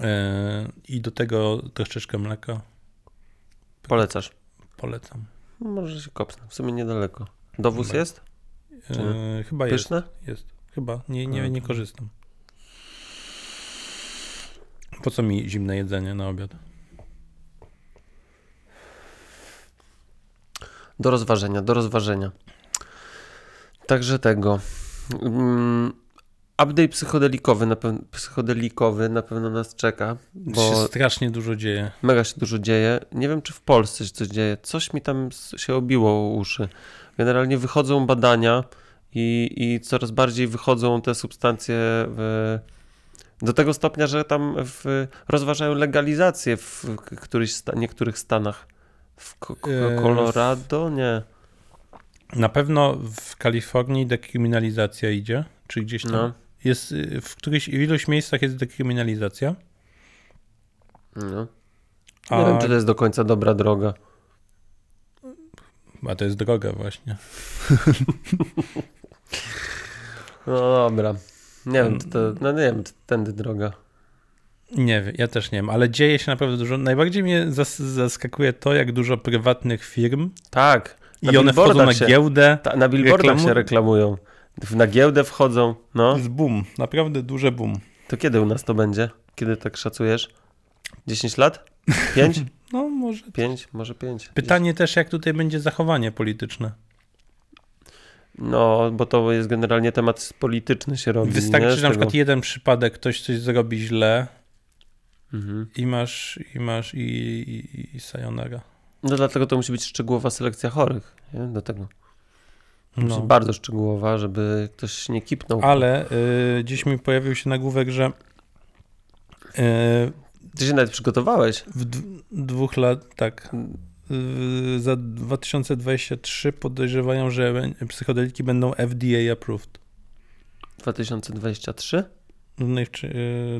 E, I do tego troszeczkę mleka. Polecasz. Polecam. Może się kopnę. W sumie niedaleko. Dowóz Dobra. jest? Czy E, chyba jest. Pyszne? Jest. Chyba. Nie, nie, A, nie korzystam. Po co mi zimne jedzenie na obiad? Do rozważenia, do rozważenia. Także tego. Mm, update psychodelikowy na, psychodelikowy na pewno nas czeka, Bo... się strasznie dużo dzieje. mega się dużo dzieje. Nie wiem, czy w Polsce się coś dzieje. Coś mi tam się obiło o uszy. Generalnie wychodzą badania i, i coraz bardziej wychodzą te substancje w, do tego stopnia, że tam w, rozważają legalizację w niektórych stanach. W E, Colorado? Nie. Na pewno w Kalifornii dekryminalizacja idzie, czy gdzieś tam. No. Jest, y, w którychś, w iluś miejscach jest dekryminalizacja. no. A, Nie wiem, czy to jest do końca dobra droga. a to jest droga właśnie. No dobra. Nie wiem, czy to, no nie wiem, czy tędy droga. Nie wiem, ja też nie wiem, ale dzieje się naprawdę dużo. Najbardziej mnie zas zaskakuje to, jak dużo prywatnych firm Tak. i one wchodzą na się, giełdę. Ta, na billboardach reklamu- się reklamują. Na giełdę wchodzą. No. Jest boom, naprawdę duże boom. To kiedy u nas to będzie? Kiedy tak szacujesz? 10 lat? 5? No może. 5? Może 5. Pytanie też, jak tutaj będzie zachowanie polityczne. No, bo to jest generalnie temat polityczny się robi. Wystarczy Z na przykład jeden przypadek, ktoś coś zrobi źle Mhm. i masz, i masz, i, i, i sayonara. No dlatego to musi być szczegółowa selekcja chorych. Nie? Do tego. Musi No. być bardzo szczegółowa, żeby ktoś nie kipnął. Ale y, gdzieś mi pojawił się nagłówek, że y, Ty się nawet przygotowałeś. w dwóch lat, tak, y, za 2023 podejrzewają, że psychodeliki będą FDA approved. 2023? No, y,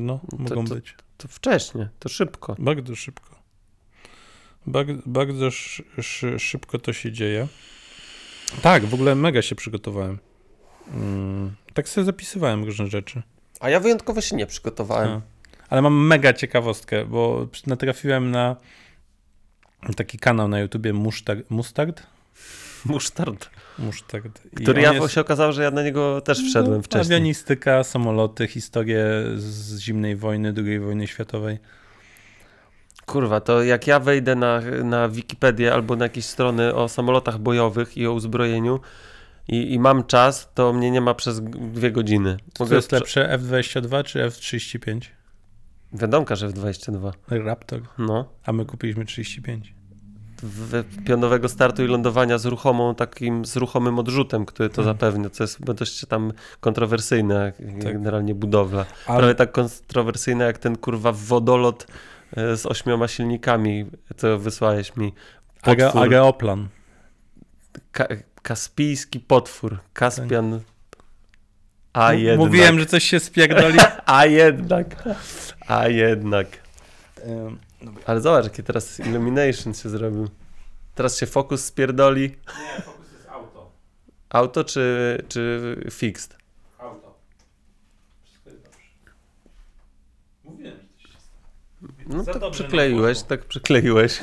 no To- mogą to- być. To wcześnie, to szybko. Bardzo szybko. Bardzo, bardzo sz, sz, szybko to się dzieje. Tak, w ogóle mega się przygotowałem. Mm, tak sobie zapisywałem różne rzeczy. A ja wyjątkowo się nie przygotowałem. A. Ale mam mega ciekawostkę, bo natrafiłem na taki kanał na YouTubie Mustard. Mustard? Musztard. Musztard. I Który ja jest- się okazało, że ja na niego też wszedłem no, wcześniej. Awianistyka, samoloty, historie z zimnej wojny, II wojny światowej. Kurwa, to jak ja wejdę na, na Wikipedię albo na jakieś strony o samolotach bojowych i o uzbrojeniu i, i mam czas, to mnie nie ma przez dwie godziny. Co jest lepsze, F-22 czy F-35? Wiadomka, że w 22. Raptor. No. A my kupiliśmy 35. Pionowego startu i lądowania z ruchomą, takim z ruchomym odrzutem, który to Mhm. zapewnia, co jest dość tam kontrowersyjne, Tak. generalnie budowla. Ale Prawie tak kontrowersyjne jak ten kurwa wodolot e, z ośmioma silnikami, co wysłałeś mi. Aga, Potwór. Ageoplan. Ka kaspijski potwór. Kaspian. A M- jednak. Mówiłem, że coś się spierdoli. A jednak. A jednak. Ym, Ale zobacz, jakie teraz illumination się zrobił. Teraz się fokus spierdoli. Nie, fokus jest auto. Auto czy, czy fixed? Auto. Wszystko jest dobrze. Mówiłem, że coś się stało. No Za tak przykleiłeś, tak przykleiłeś.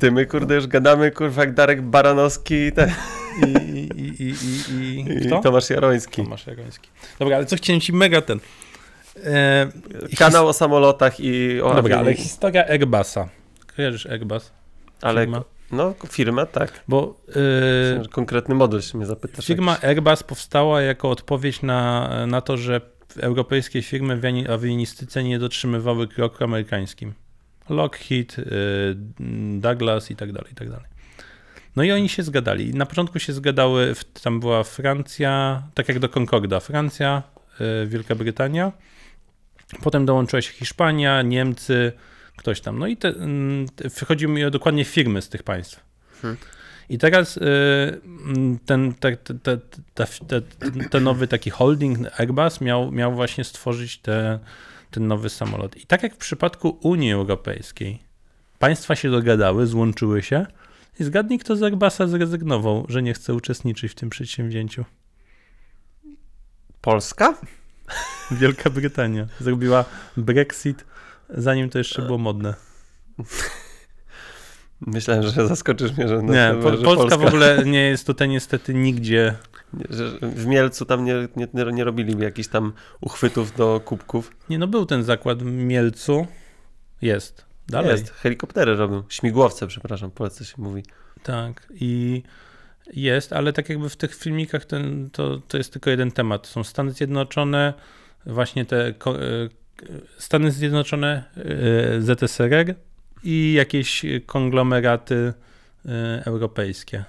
Ty my kurde już gadamy kurwa jak Darek Baranowski i, ten, I, i, i, i, i, i? Tomasz Jaroński. Tomasz Jagoński. Dobra, ale co chciałem ci mega ten... E, Kanał o samolotach i o Dobra, ale historia Airbusa. Kojarzysz Airbus? ale firma? no firma tak. Bo e, Konkretny model się mnie zapytasz. firma jakiś. Airbus powstała jako odpowiedź na, na to, że europejskie firmy w awi- awionistyce nie dotrzymywały kroku amerykańskim. Lockheed, y, Douglas i tak dalej, i tak dalej. No i oni się zgadali. Na początku się zgadały, tam była Francja, tak jak do Concorda, Francja, Wielka Brytania, potem dołączyła się Hiszpania, Niemcy, ktoś tam. No i te, mm, te, chodzi mi o dokładnie firmy z tych państw. Hmm. I teraz y, mm, ten, te, te, te, nowy taki holding Airbus miał, miał właśnie stworzyć te, ten nowy samolot. I tak jak w przypadku Unii Europejskiej, państwa się dogadały, złączyły się i zgadnij, kto z Airbusa zrezygnował, że nie chce uczestniczyć w tym przedsięwzięciu. Polska? Wielka Brytania zrobiła Brexit, zanim to jeszcze było modne. Myślałem, że zaskoczysz mnie, że, Nie, po, że Polska w ogóle nie jest tutaj niestety nigdzie. W Mielcu tam nie, nie, nie, robili jakichś tam uchwytów do kubków. Nie, no był ten zakład w Mielcu. Jest. Dalej. Jest, helikoptery robią. Śmigłowce, przepraszam, po polsce się mówi. Tak. I jest, ale tak jakby w tych filmikach ten, to, to jest tylko jeden temat. Są Stany Zjednoczone, właśnie te e, Stany Zjednoczone, e, ZSRR i jakieś konglomeraty e, europejskie.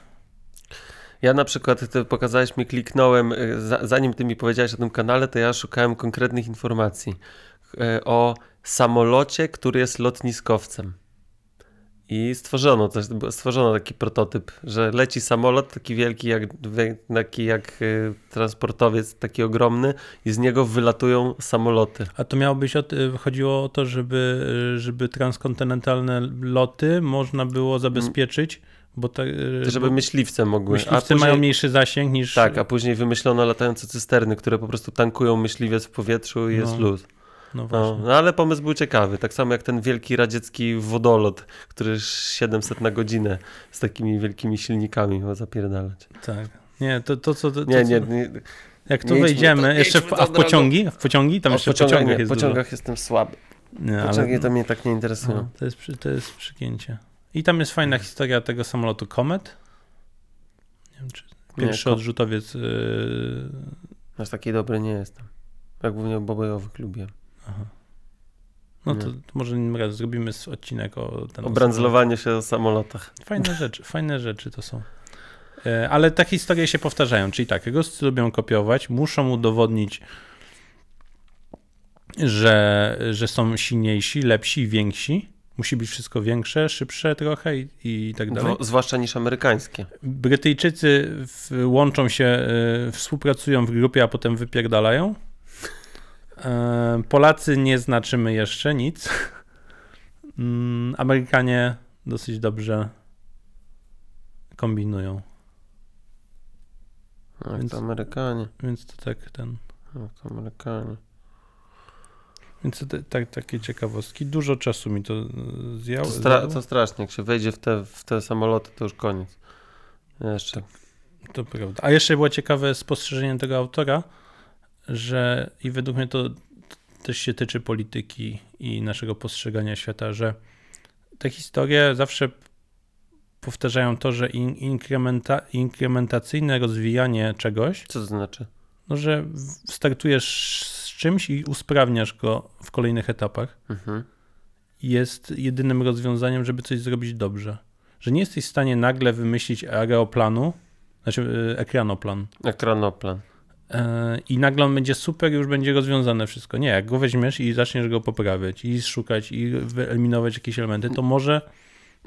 Ja na przykład, ty pokazałeś mi, kliknąłem, za, zanim ty mi powiedziałeś o tym kanale, to ja szukałem konkretnych informacji o samolocie, który jest lotniskowcem. I stworzono stworzono taki prototyp, że leci samolot taki wielki, jak, taki jak y, transportowiec, taki ogromny i z niego wylatują samoloty. A to miało być, t- chodziło o to, żeby, żeby transkontynentalne loty można było zabezpieczyć, bo tak. Żeby myśliwce mogły. myśliwce mają mniejszy zasięg niż. Tak, a później wymyślono latające cysterny, które po prostu tankują myśliwiec w powietrzu i jest No, luz. No No, właśnie. no ale pomysł był ciekawy, tak samo jak ten wielki radziecki wodolot, który 700 na godzinę z takimi wielkimi silnikami miał zapierdalać. Tak. Nie, to, to co. To, Nie, co, nie, nie, Jak tu nie wejdziemy, to- jeszcze w, a w pociągi? W pociągi? Tam o jeszcze w pociągach, pociągach nie, jest pociągach jestem słaby. Nie, Pociągi ale, to mnie tak nie interesują. no, to, jest, to jest przygięcie. I tam jest fajna historia tego samolotu Comet. Nie wiem, czy pierwszy ko- odrzutowiec. Yy... Aż taki dobry nie jestem. Jak głównie bobojowych lubię. Aha. No to Nie. może innym razem zrobimy odcinek o ten O się o samolotach. Fajne rzeczy, fajne rzeczy to są. E, Ale te historie się powtarzają, czyli tak, Ruscy lubią kopiować, muszą udowodnić, że, że są silniejsi, lepsi, więksi. Musi być wszystko większe, szybsze trochę i, i tak dalej. Zwłaszcza niż amerykańskie. Brytyjczycy w, łączą się, e, współpracują w grupie, a potem wypierdalają. Polacy nie znaczymy jeszcze nic. Mm, Amerykanie dosyć dobrze kombinują, Jak Więc- to Amerykanie. więc to tak ten. Jak to Amerykanie. Więc to, tak, takie ciekawostki. Dużo czasu mi to e, zjęło. To, stra- to strasznie, jak się wejdzie w te, w te samoloty, to już koniec. Jeszcze. To prawda. A jeszcze było ciekawe spostrzeżenie tego autora, że i według mnie to też się tyczy polityki i naszego postrzegania świata, że te historie zawsze powtarzają to, że in, inkrementa, inkrementacyjne rozwijanie czegoś, Co to znaczy? no, że startujesz z czymś i usprawniasz go w kolejnych etapach, Mhm. jest jedynym rozwiązaniem, żeby coś zrobić dobrze. Że nie jesteś w stanie nagle wymyślić aeroplanu, znaczy y, ekranoplan, Ekranoplan. E, i nagle on będzie super, już będzie rozwiązane wszystko. Nie, jak go weźmiesz i zaczniesz go poprawiać i szukać i wyeliminować jakieś elementy, to może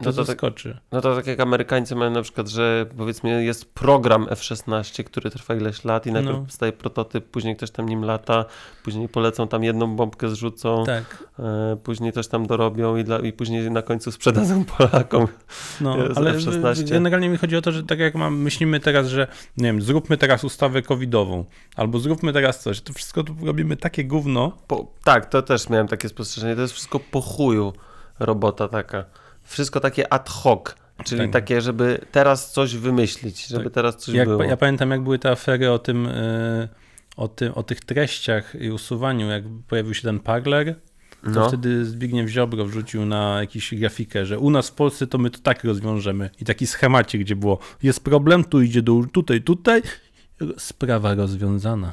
no to zaskoczy. Tak, no to tak jak Amerykańcy mają na przykład, że powiedzmy jest program F-16, który trwa ileś lat i najpierw no. powstaje prototyp, później ktoś tam nim lata, później polecą tam jedną bombkę zrzucą, tak. e, później coś tam dorobią i, dla, i później na końcu sprzedadzą Polakom no, ale F-16. generalnie mi chodzi o to, że tak jak mam, myślimy teraz, że nie wiem, zróbmy teraz ustawę covidową, albo zróbmy teraz coś, to wszystko tu robimy takie gówno. Po, tak, to też miałem takie spostrzeżenie, to jest wszystko po chuju robota taka wszystko takie ad hoc, czyli tak. takie, żeby teraz coś wymyślić, żeby tak. teraz coś jak, było. Ja pamiętam, jak były te afery o tym, yy, o, tym, o tych treściach i usuwaniu, jak pojawił się ten Parler, to no. wtedy Zbigniew Ziobro wrzucił na jakąś grafikę, że u nas w Polsce to my to tak rozwiążemy. I taki schemacie, gdzie było, jest problem, tu idzie do tutaj, tutaj, sprawa rozwiązana.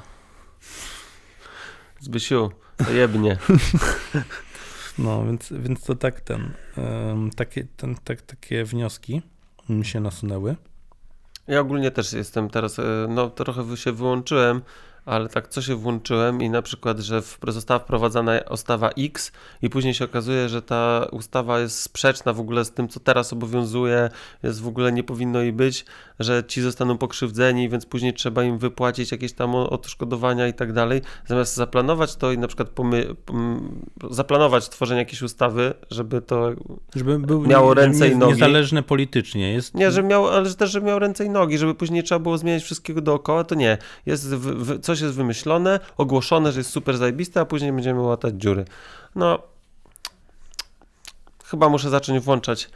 Zbysiu, to jebnie. No, więc, więc to tak ten, takie, ten, tak, takie wnioski mi się nasunęły. Ja ogólnie też jestem teraz, e, no trochę się wyłączyłem ale tak co się włączyłem i na przykład, że w, została wprowadzana ustawa X i później się okazuje, że ta ustawa jest sprzeczna w ogóle z tym, co teraz obowiązuje, jest w ogóle nie powinno jej być, że ci zostaną pokrzywdzeni, więc później trzeba im wypłacić jakieś tam odszkodowania i tak dalej. Zamiast zaplanować to i na przykład pomy, zaplanować tworzenie jakiejś ustawy, żeby to żeby był miało ręce i nogi. Niezależne politycznie. Jest... Nie, że miał, ale też, żeby miał ręce i nogi, żeby później trzeba było zmieniać wszystkiego dookoła, to nie. Jest w, w, coś coś jest wymyślone, ogłoszone, że jest super zajebiste, a później będziemy łatać dziury. No, chyba muszę zacząć włączać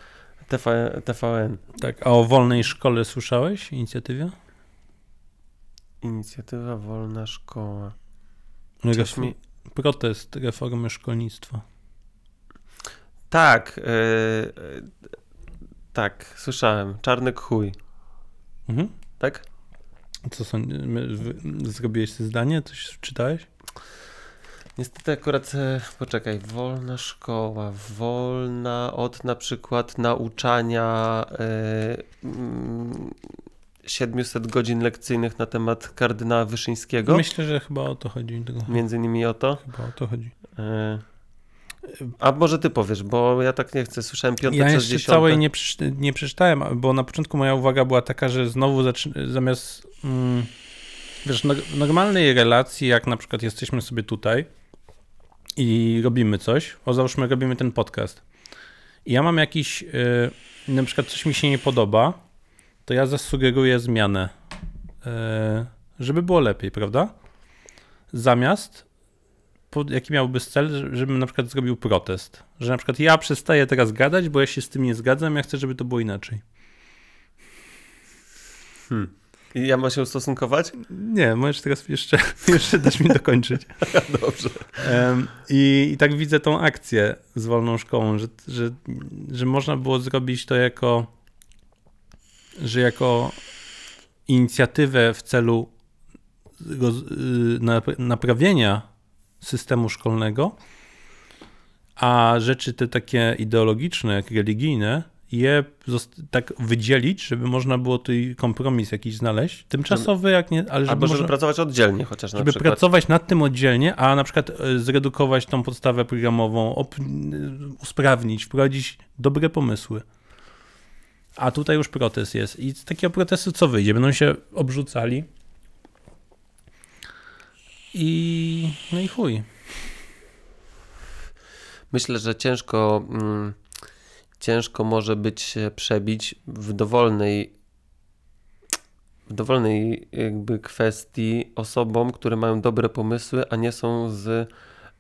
TV, TVN. Tak, a o wolnej szkole słyszałeś, inicjatywie? Inicjatywa Wolna Szkoła. Ref... Mi... Protest reformy szkolnictwa. Tak, yy, tak, słyszałem. Czarny chuj. Mhm. Tak? Co są, zrobiłeś to zdanie? Coś czytałeś? Niestety akurat, e, poczekaj, wolna szkoła, wolna od na przykład nauczania y, y, 700 godzin lekcyjnych na temat kardynała Wyszyńskiego. Myślę, że chyba o to chodzi. Między innymi o to? Chyba o to chodzi. Y, a może ty powiesz, bo ja tak nie chcę, słyszałem piąte ja przez dziesiąte. całej nie, nie przeczytałem, bo na początku moja uwaga była taka, że znowu zamiast mm, wiesz, no, normalnej relacji, jak na przykład jesteśmy sobie tutaj i robimy coś, o załóżmy robimy ten podcast i ja mam jakiś, yy, na przykład coś mi się nie podoba, to ja zasugeruję zmianę, yy, żeby było lepiej, prawda? Zamiast jaki miałby cel, żebym na przykład zrobił protest. Że na przykład ja przestaję teraz gadać, bo ja się z tym nie zgadzam, ja chcę, żeby to było inaczej. Hmm. I ja mam się ustosunkować? Nie, możesz teraz jeszcze, jeszcze dać mi dokończyć. Dobrze. I, i, tak widzę tą akcję z wolną szkołą, że, że, że można było zrobić to jako, że jako inicjatywę w celu y, naprawienia systemu szkolnego, a rzeczy te takie ideologiczne, jak religijne, je tak wydzielić, żeby można było tu kompromis jakiś znaleźć. Tymczasowy, jak nie, ale żeby Albo żeby można, pracować oddzielnie chociaż Żeby przykład. pracować nad tym oddzielnie, a na przykład e, zredukować tą podstawę programową, op, usprawnić, wprowadzić dobre pomysły. A tutaj już protest jest. I z takiego protestu co wyjdzie? Będą się obrzucali, i no i chuj. Myślę, że ciężko, mm, ciężko może być przebić w dowolnej w dowolnej jakby kwestii osobom, które mają dobre pomysły, a nie są z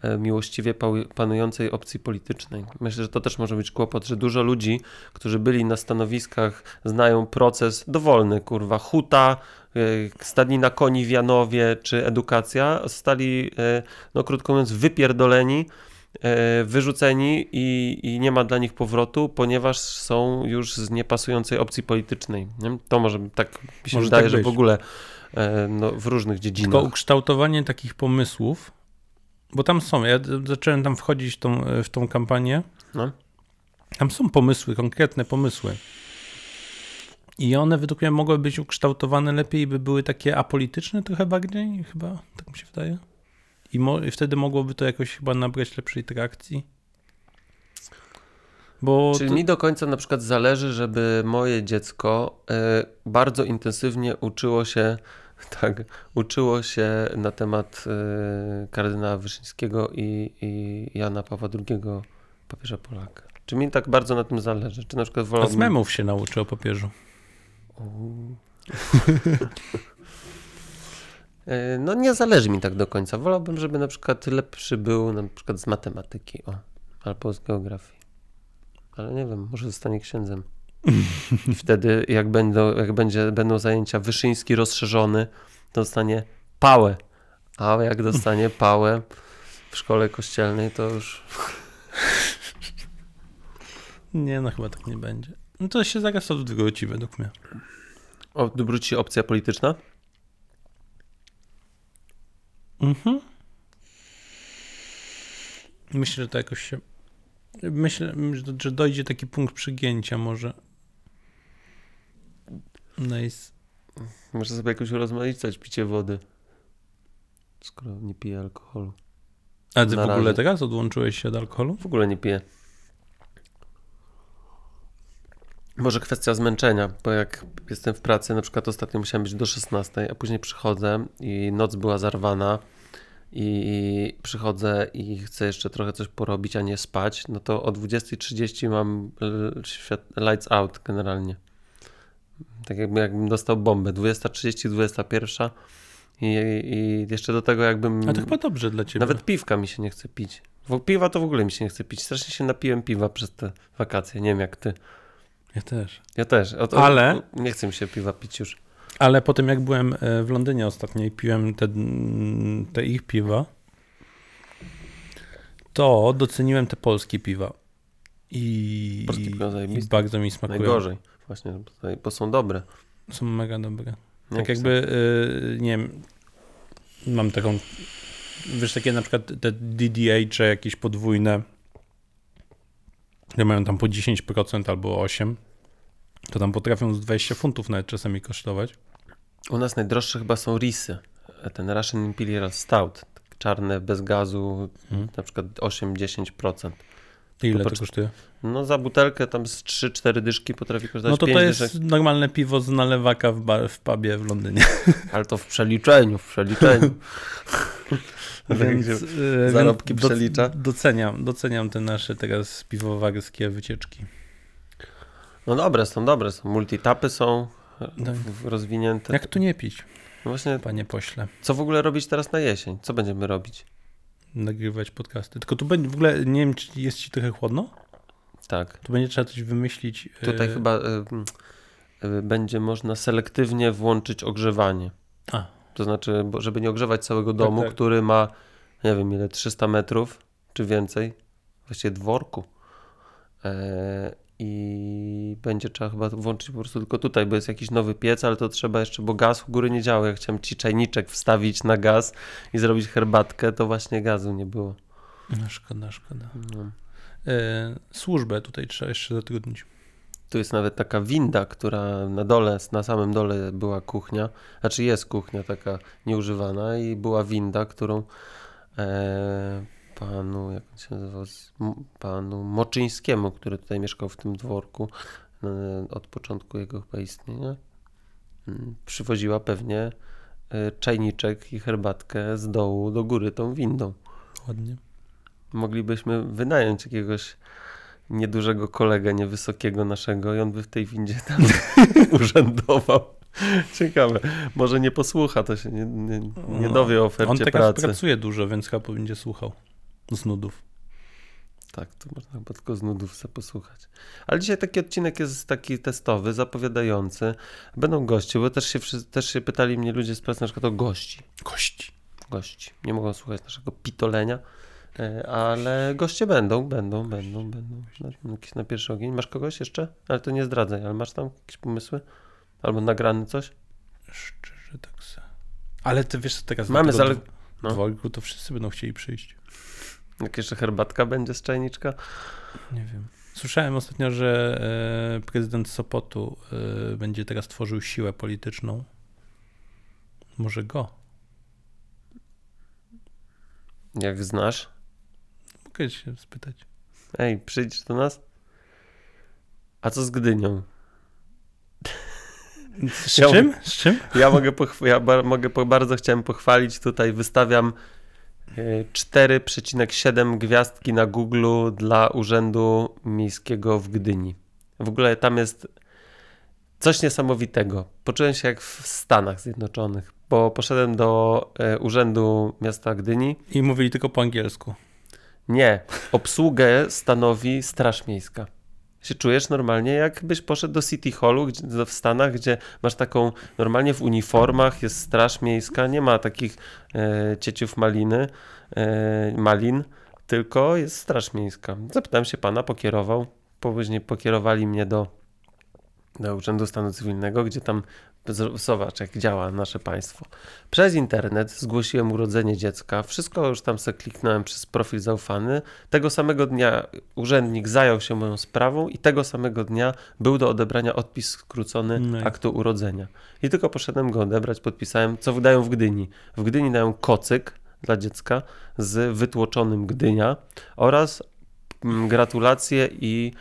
e, miłościwie panującej opcji politycznej. Myślę, że to też może być kłopot, że dużo ludzi, którzy byli na stanowiskach, znają proces dowolny, kurwa, huta, stadnina koni w Janowie czy edukacja stali, e, no krótko mówiąc, wypierdoleni, e, wyrzuceni i, i nie ma dla nich powrotu, ponieważ są już z niepasującej opcji politycznej. Nie? To może tak mi się może wydaje, tak że w ogóle no, w różnych dziedzinach. Tylko ukształtowanie takich pomysłów, bo tam są, ja zacząłem tam wchodzić tą, w tą kampanię, no. tam są pomysły, konkretne pomysły I one według mnie mogły być ukształtowane lepiej, by były takie apolityczne trochę bardziej, chyba, tak mi się wydaje. I, mo- i wtedy mogłoby to jakoś chyba nabrać lepszej trakcji. Bo Czyli to, mi do końca na przykład zależy, żeby moje dziecko e, bardzo intensywnie uczyło się, tak, uczyło się na temat e, kardynała Wyszyńskiego i, i Jana Pawła II, papieża Polaka. Czy mi tak bardzo na tym zależy? Czy na przykład a z wolałbym... memów się nauczy o papieżu. E, No nie zależy mi tak do końca. Wolałbym, żeby na przykład lepszy był na przykład z matematyki o, albo z geografii. Ale nie wiem, może zostanie księdzem. I wtedy jak, będą, jak będzie, będą zajęcia Wyszyński rozszerzony, to dostanie pałę. A jak dostanie pałę w szkole kościelnej, to już Nie, no chyba tak nie będzie. No to się zaraz odwróci według mnie. odwróci opcja polityczna. Mhm. Myślę, że to jakoś się. Myślę, że- dojdzie taki punkt przygięcia może. Nice. Może sobie jakoś urozmaicać picie wody. Skoro nie pije alkoholu. A ty Na w ogóle razie. teraz odłączyłeś się od alkoholu? W ogóle nie piję. Może kwestia zmęczenia, bo jak jestem w pracy, na przykład ostatnio musiałem być do 16, a później przychodzę i noc była zarwana i przychodzę i chcę jeszcze trochę coś porobić, a nie spać, no to o 20.30 mam świat, lights out generalnie. Tak jakby jakbym dostał bombę. 20.30, 21 i, i jeszcze do tego jakbym... A to chyba dobrze dla ciebie. Nawet piwka mi się nie chce pić. Bo piwa to w ogóle mi się nie chce pić. Strasznie się napiłem piwa przez te wakacje. Nie wiem jak ty. Ja też. Ja też. O, Ale- Nie chce mi się piwa pić już. Ale potem jak byłem e, w Londynie ostatnio i piłem te, te ich piwa, to doceniłem te polskie piwa. I, Polskie piwa i bardzo mi smakują. Najgorzej. Właśnie, bo- są dobre. Są mega dobre. Tak chcę. jakby, y, nie wiem, mam taką, wiesz, takie na przykład te DDH jakieś podwójne, które mają tam po 10% albo 8%, to tam potrafią z 20 funtów nawet czasami kosztować. U nas najdroższe chyba są risy. Ten Russian Imperial Stout. Czarne, bez gazu, Mhm. na przykład 8-10%. I ile to kosztuje? No za butelkę tam z 3-4 dyszki potrafi kosztować No to 5 to jest dyszek. normalne piwo z nalewaka w, bar, w pubie w Londynie. Ale to w przeliczeniu, w przeliczeniu. Więc, się y, zarobki więc przelicza. Doceniam, doceniam te nasze teraz piwowarskie wycieczki. No dobre są, dobre są. Multitapy są Tak. rozwinięte. Jak tu nie pić, No Właśnie, panie pośle? co w ogóle robić teraz na jesień? Co będziemy robić? nagrywać podcasty. Tylko tu będzie w ogóle, nie wiem, czy jest ci trochę chłodno? Tak. Tu będzie trzeba coś wymyślić. Tutaj e, chyba y, y, będzie można selektywnie włączyć ogrzewanie. A, To znaczy, żeby nie ogrzewać całego domu, tak. który ma, nie wiem ile, 300 metrów czy więcej, właściwie dworku. E, I będzie trzeba chyba włączyć po prostu tylko tutaj, bo jest jakiś nowy piec, ale to trzeba jeszcze, bo gaz u góry nie działa. Jak chciałem ci czajniczek wstawić na gaz i zrobić herbatkę, to właśnie gazu nie było. no szkoda, szkoda. No. E, służbę tutaj trzeba jeszcze zatrudnić. Tu jest nawet taka winda, która na dole, na samym dole była kuchnia, znaczy jest kuchnia taka nieużywana i była winda, którą e, panu, jak on się nazywał, panu Moczyńskiemu, który tutaj mieszkał w tym dworku e, od początku jego chyba istnienia, m, przywoziła pewnie e, czajniczek i herbatkę z dołu do góry tą windą. Ładnie. Moglibyśmy wynająć jakiegoś niedużego kolegę, niewysokiego naszego i on by w tej windzie tam urzędował. Ciekawe. Może nie posłucha, to się nie, nie, nie dowie o ofercie On teraz pracy. pracuje dużo, więc chyba będzie słuchał z nudów. Tak, to można chyba tylko z nudów sobie posłuchać. Ale dzisiaj taki odcinek jest taki testowy, zapowiadający. Będą goście, bo też się, też się pytali mnie ludzie z pracy na przykład o gości. Kości. Gości. Nie mogą słuchać naszego pitolenia, ale goście będą, będą, będą, będą. Jakiś na pierwszy ogień. Masz kogoś jeszcze? Ale to nie zdradzaj, ale masz tam jakieś pomysły? Albo nagrany coś? Szczerze tak se. Ale ty wiesz, co teraz Mamy zale- no. dworku to wszyscy będą chcieli przyjść. Jak jeszcze herbatka będzie z czajniczka? Nie wiem. Słyszałem ostatnio, że e, prezydent Sopotu e, będzie teraz tworzył siłę polityczną. Może go? Jak znasz? Mogę się spytać. Ej, przyjdź do nas? A co z Gdynią? Z Ja- czym? Z czym? Ja mogę, pochw- ja mogę po- bardzo chciałem pochwalić. Tutaj wystawiam e, 4,7 gwiazdki na Google dla Urzędu Miejskiego w Gdyni. W ogóle tam jest coś niesamowitego. Poczułem się jak w Stanach Zjednoczonych, bo poszedłem do e, Urzędu Miasta Gdyni. I mówili tylko po angielsku. Nie, obsługę stanowi Straż Miejska. Się czujesz normalnie, jakbyś poszedł do City Hallu gdzie, w Stanach, gdzie masz taką, normalnie w uniformach jest Straż Miejska, nie ma takich e, cieciów maliny, e, malin, tylko jest Straż Miejska. Zapytałem się pana, pokierował, później pokierowali mnie do, do Urzędu Stanu Cywilnego, gdzie tam zobacz, jak działa nasze państwo. Przez internet zgłosiłem urodzenie dziecka, wszystko już tam sobie kliknąłem przez profil zaufany. Tego samego dnia urzędnik zajął się moją sprawą i tego samego dnia był do odebrania odpis skrócony No aktu urodzenia. I tylko poszedłem go odebrać, podpisałem, co wydają w Gdyni. W Gdyni dają kocyk dla dziecka z wytłoczonym Gdynia oraz mm, gratulacje i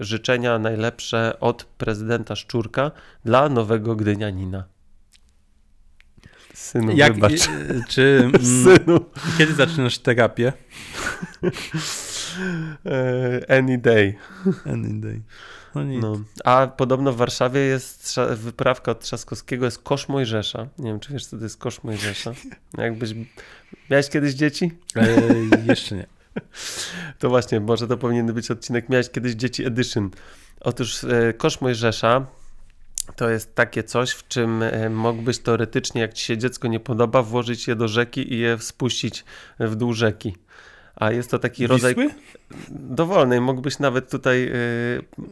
życzenia najlepsze od prezydenta Szczurka dla nowego Gdynianina. Synu, Jak, wybacz. e, czy, mm, Synu. kiedy zaczynasz terapię? E, any day. Any day. No. No. A podobno w Warszawie jest wyprawka od Trzaskowskiego, jest kosz Mojżesza. Nie wiem, czy wiesz, co to jest kosz Mojżesza. Jakbyś... Miałeś kiedyś dzieci? E, jeszcze nie. To właśnie, może to powinien być odcinek Miałeś kiedyś dzieci edition. Otóż e, kosz Mojżesza to jest takie coś, w czym e, mógłbyś teoretycznie, jak ci się dziecko nie podoba, włożyć je do rzeki i je spuścić w dół rzeki. A jest to taki rodzaj Wisły? dowolnej, mógłbyś nawet tutaj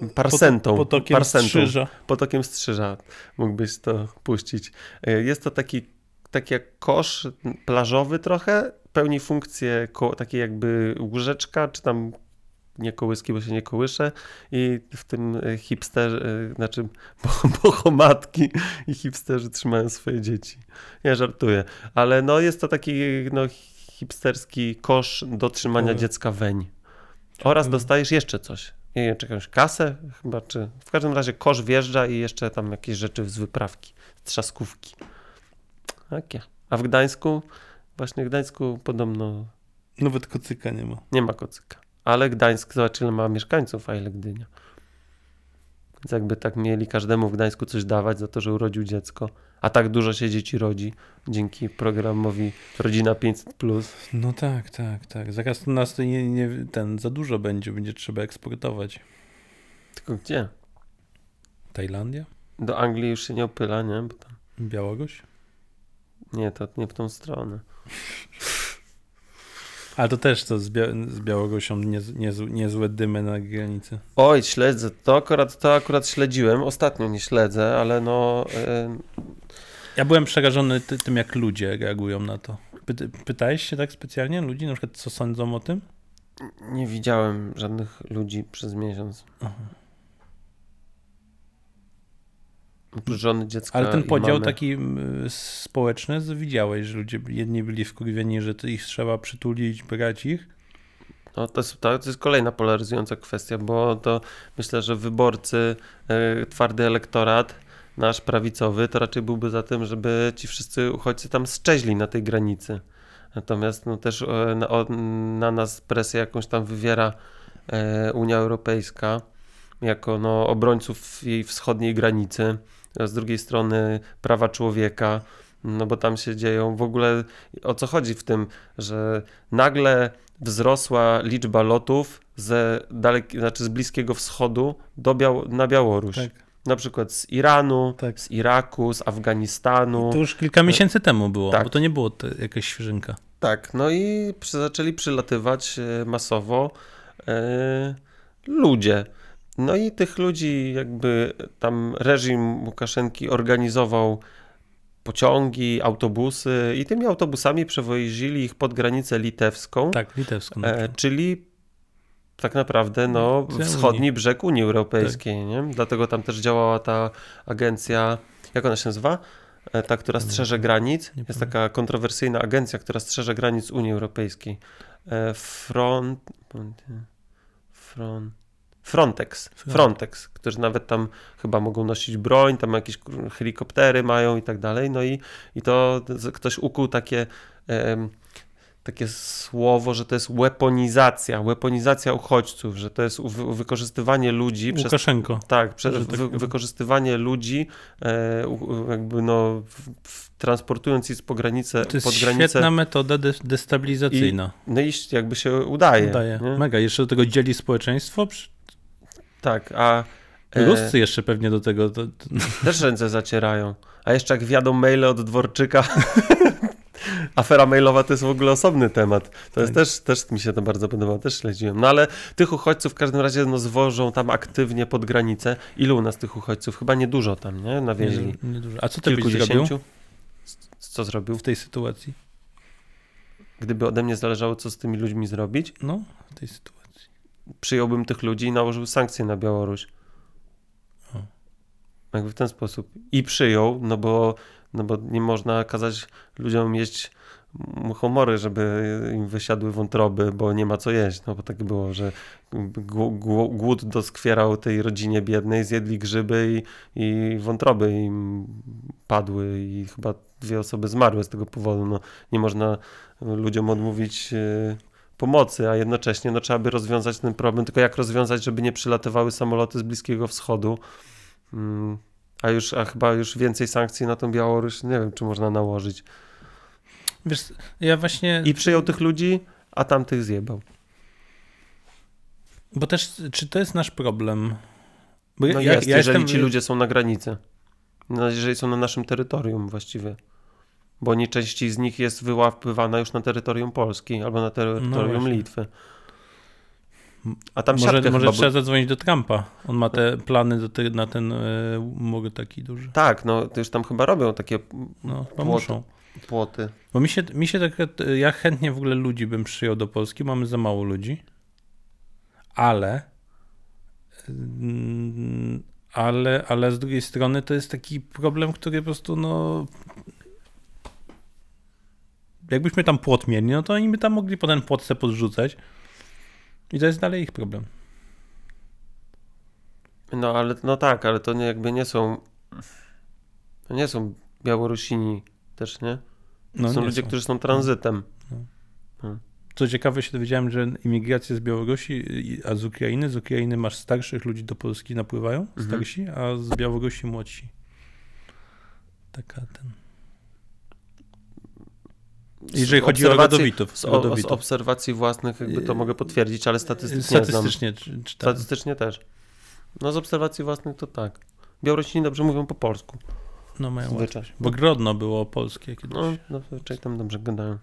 e, parsentą, Pot- Potokiem parsentą, strzyża. potokiem strzyża mógłbyś to puścić. E, Jest to taki, taki jak kosz plażowy trochę, pełni funkcję ko- takiej jakby łóżeczka, czy tam nie kołyski, bo się nie kołysze i w tym e, hipster, e, znaczy bo- bohomatki i hipsterzy trzymają swoje dzieci. Nie żartuję, ale no jest to taki no, hipsterski kosz do trzymania Ciekawe. dziecka weń. Oraz Ciekawe. dostajesz jeszcze coś. Nie wiem, czy jakąś kasę chyba, czy w każdym razie kosz wjeżdża i jeszcze tam jakieś rzeczy z wyprawki, z trzaskówki. Takie. A w Gdańsku, właśnie w Gdańsku podobno Nawet kocyka nie ma. nie ma kocyka. Ale Gdańsk, zobacz ile ma mieszkańców, a ile Gdynia. Więc jakby tak mieli każdemu w Gdańsku coś dawać za to, że urodził dziecko, a tak dużo się dzieci rodzi dzięki programowi Rodzina 500+. No tak, tak, tak. Zaraz nas nie, nie, ten za dużo będzie, będzie trzeba eksportować. Tylko gdzie? Tajlandia? Do Anglii już się nie opyla, nie? Bo tam, Białoruś? nie, to nie w tą stronę. Ale to też to z, Bia- z Białorusią niez, niez, niezłe dymy na granicy. Oj, śledzę. To akurat, to akurat śledziłem. Ostatnio nie śledzę, ale no... Ja byłem przerażony ty, tym, jak ludzie reagują na to. Py, pytałeś się tak specjalnie ludzi, na przykład co sądzą o tym? nie widziałem żadnych ludzi przez miesiąc. Aha. Oprócz żony, dziecka Ale ten podział taki mm, społeczny, widziałeś, że ludzie, jedni byli wkurwieni, że ich trzeba przytulić, brać ich. No, to, jest, to jest kolejna polaryzująca kwestia, bo to myślę, że wyborcy, e, twardy elektorat, nasz prawicowy, to raczej byłby za tym, żeby ci wszyscy uchodźcy tam szczeźli na tej granicy. Natomiast no, też e, na, na nas presję jakąś tam wywiera e, Unia Europejska jako no, obrońców jej wschodniej granicy, z drugiej strony prawa człowieka, no bo tam się dzieją w ogóle o co chodzi w tym, że nagle wzrosła liczba lotów ze dalek, znaczy z Bliskiego Wschodu do Biał- na Białoruś. Tak. Na przykład z Iranu, Tak. z Iraku, z Afganistanu. To już kilka miesięcy temu było, Tak. bo to nie było te, jakaś świeżynka. Tak, no i zaczęli przylatywać e, masowo e, ludzie. No i tych ludzi jakby tam reżim Łukaszenki organizował pociągi, autobusy i tymi autobusami przewozili ich pod granicę litewską. Tak, litewską. E, przykład. czyli tak naprawdę no, wschodni brzeg Unii Europejskiej, nie? Dlatego tam też działała ta agencja, jak ona się nazywa? E, Ta, która strzeże granic. Jest taka kontrowersyjna agencja, która strzeże granic Unii Europejskiej. E, Front... Front... Frontex. Front- Frontex, którzy nawet tam chyba mogą nosić broń, tam jakieś helikoptery mają i tak dalej. No i, i to ktoś ukuł takie, em, takie słowo, że to jest weaponizacja, weaponizacja uchodźców, że to jest wy- wykorzystywanie ludzi przez Łukaszenko. tak, prze, Że tak wy, powiem. wykorzystywanie ludzi, e, jakby no, w, transportując ich z pogranicę, To jest pod granicę. świetna metoda de- destabilizacyjna. No i jakby się udaje. Daje. nie? Mega. Jeszcze do tego dzieli społeczeństwo. Przy- Tak, a e, Ruscy jeszcze pewnie do tego. To, to... też ręce zacierają. A jeszcze jak wiadą maile od Dworczyka. Afera mailowa to jest w ogóle osobny temat. To jest Tak. też, też mi się to bardzo podobało, też śledziłem. No ale tych uchodźców w każdym razie no, zwożą tam aktywnie pod granicę. Ilu u nas tych uchodźców? Chyba niedużo tam, nie? Nawieźli. Nie, nie dużo. A co ty byś zrobił Kilkudziesięciu? Co zrobił? w tej sytuacji? Gdyby ode mnie zależało, co z tymi ludźmi zrobić, No, w tej sytuacji. Przyjąłbym tych ludzi i nałożył sankcje na Białoruś. O. Jakby w ten sposób. I przyjął, no bo, no bo nie można kazać ludziom jeść muchomory, żeby im wysiadły wątroby, bo nie ma co jeść. No bo tak było, że gł- gł- głód doskwierał tej rodzinie biednej, zjedli grzyby i, i wątroby im padły i chyba dwie osoby zmarły z tego powodu. No, nie można ludziom odmówić e, pomocy, a jednocześnie no, trzeba by rozwiązać ten problem. Tylko jak rozwiązać, żeby nie przylatywały samoloty z Bliskiego Wschodu? Mm, a już, a chyba już więcej sankcji na tą Białoruś, nie wiem, czy można nałożyć. Wiesz, ja właśnie. I przyjął tych ludzi, a tamtych zjebał. Bo też, czy to jest nasz problem? Bo No ja, jest, ja jeżeli jestem, ci ludzie są na granicy. No, jeżeli są na naszym terytorium właściwie. Bo nie części z nich jest wyłapywana już na terytorium Polski albo na terytorium No. Litwy. A tam Może, może trzeba zadzwonić do Trumpa. On ma te plany do te, na ten y, mur taki duży. Tak, no to już tam chyba robią takie No, chyba Płot- muszą. płoty. Bo mi się, mi się tak, ja chętnie w ogóle ludzi bym przyjął do Polski, mamy za mało ludzi, ale mm, ale, ale z drugiej strony to jest taki problem, który po prostu no jakbyśmy tam płot mieli, no to oni by tam mogli po ten płot se podrzucać i to jest dalej ich problem. No ale no tak, ale to nie, jakby nie są to nie są Białorusini też, nie? No, są nie ludzie, którzy są tranzytem. Co ciekawe się dowiedziałem, że imigracja z Białorusi, a z Ukrainy, z Ukrainy masz starszych ludzi do Polski napływają, Mhm. starsi, a z Białorusi młodsi. Taka ten... Jeżeli chodzi o rodowitów. Z, o, z obserwacji własnych jakby to mogę potwierdzić, ale statystycznie. Statystycznie. Statystycznie też. No z obserwacji własnych to tak. Białorusini dobrze mówią po polsku. No mają łatwość. Bo Grodno było polskie kiedyś. No, no zazwyczaj tam dobrze gadają.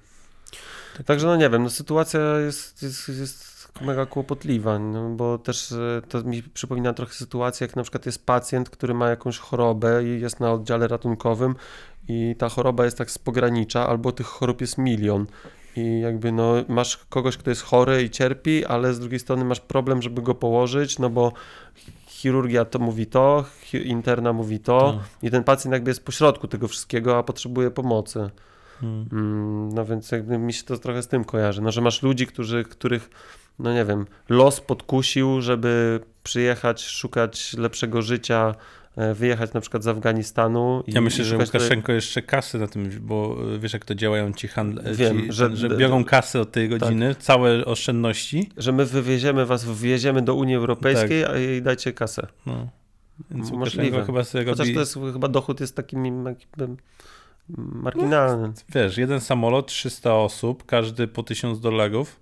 Tak. Także no nie wiem, no sytuacja jest, jest, jest mega kłopotliwa, no, bo też e, to mi przypomina trochę sytuację, jak na przykład jest pacjent, który ma jakąś chorobę i jest na oddziale ratunkowym i ta choroba jest tak z pogranicza, albo tych chorób jest milion. I jakby no masz kogoś, kto jest chory i cierpi, ale z drugiej strony masz problem, żeby go położyć, no bo chirurgia to mówi to, interna mówi to To. i ten pacjent jakby jest pośrodku tego wszystkiego, a potrzebuje pomocy. Hmm. Mm, No więc jakby mi się to trochę z tym kojarzy, no że masz ludzi, którzy, których, no nie wiem, los podkusił, żeby przyjechać, szukać lepszego życia, e, wyjechać na przykład z Afganistanu. I, Ja myślę, i że Łukaszenko jeszcze kasy na tym, bo wiesz jak to działają ci handle, Wiem, ci, że- że, biorą kasę od tej godziny, całe oszczędności. Że my wywieziemy was, wywieziemy do Unii Europejskiej Tak. a i dajcie kasę. No. Więc Możliwe. Chyba sobie Chociaż robi, to jest chyba dochód jest takim jakby marginalny. wiesz, jeden samolot, 300 osób, każdy po 1000 dolarów.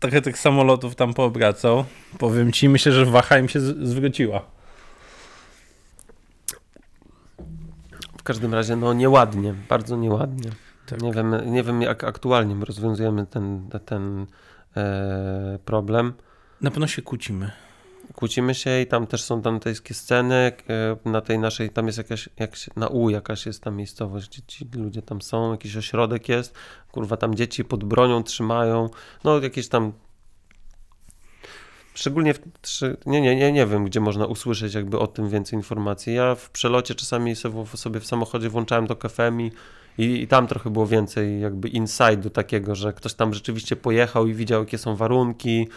Trochę tych samolotów tam poobracał. Powiem ci, myślę, że waha im się zwróciła. W każdym razie no nieładnie, bardzo nieładnie. Tak. Nie, wiem, nie wiem jak aktualnie rozwiązujemy ten, ten e, problem. Na pewno się kłócimy. Kłócimy się i tam też są dantejskie sceny. e, Na tej naszej, tam jest jakaś, jak się, na U jakaś jest ta miejscowość, gdzie ci ludzie tam są, jakiś ośrodek jest. Kurwa, tam dzieci pod bronią trzymają. No, jakieś tam. Szczególnie w, nie, nie, nie, nie wiem, gdzie można usłyszeć jakby o tym więcej informacji. Ja w przelocie czasami sobie, w samochodzie włączałem to KFM i, i, tam trochę było więcej jakby inside'u takiego, że ktoś tam rzeczywiście pojechał i widział, jakie są warunki,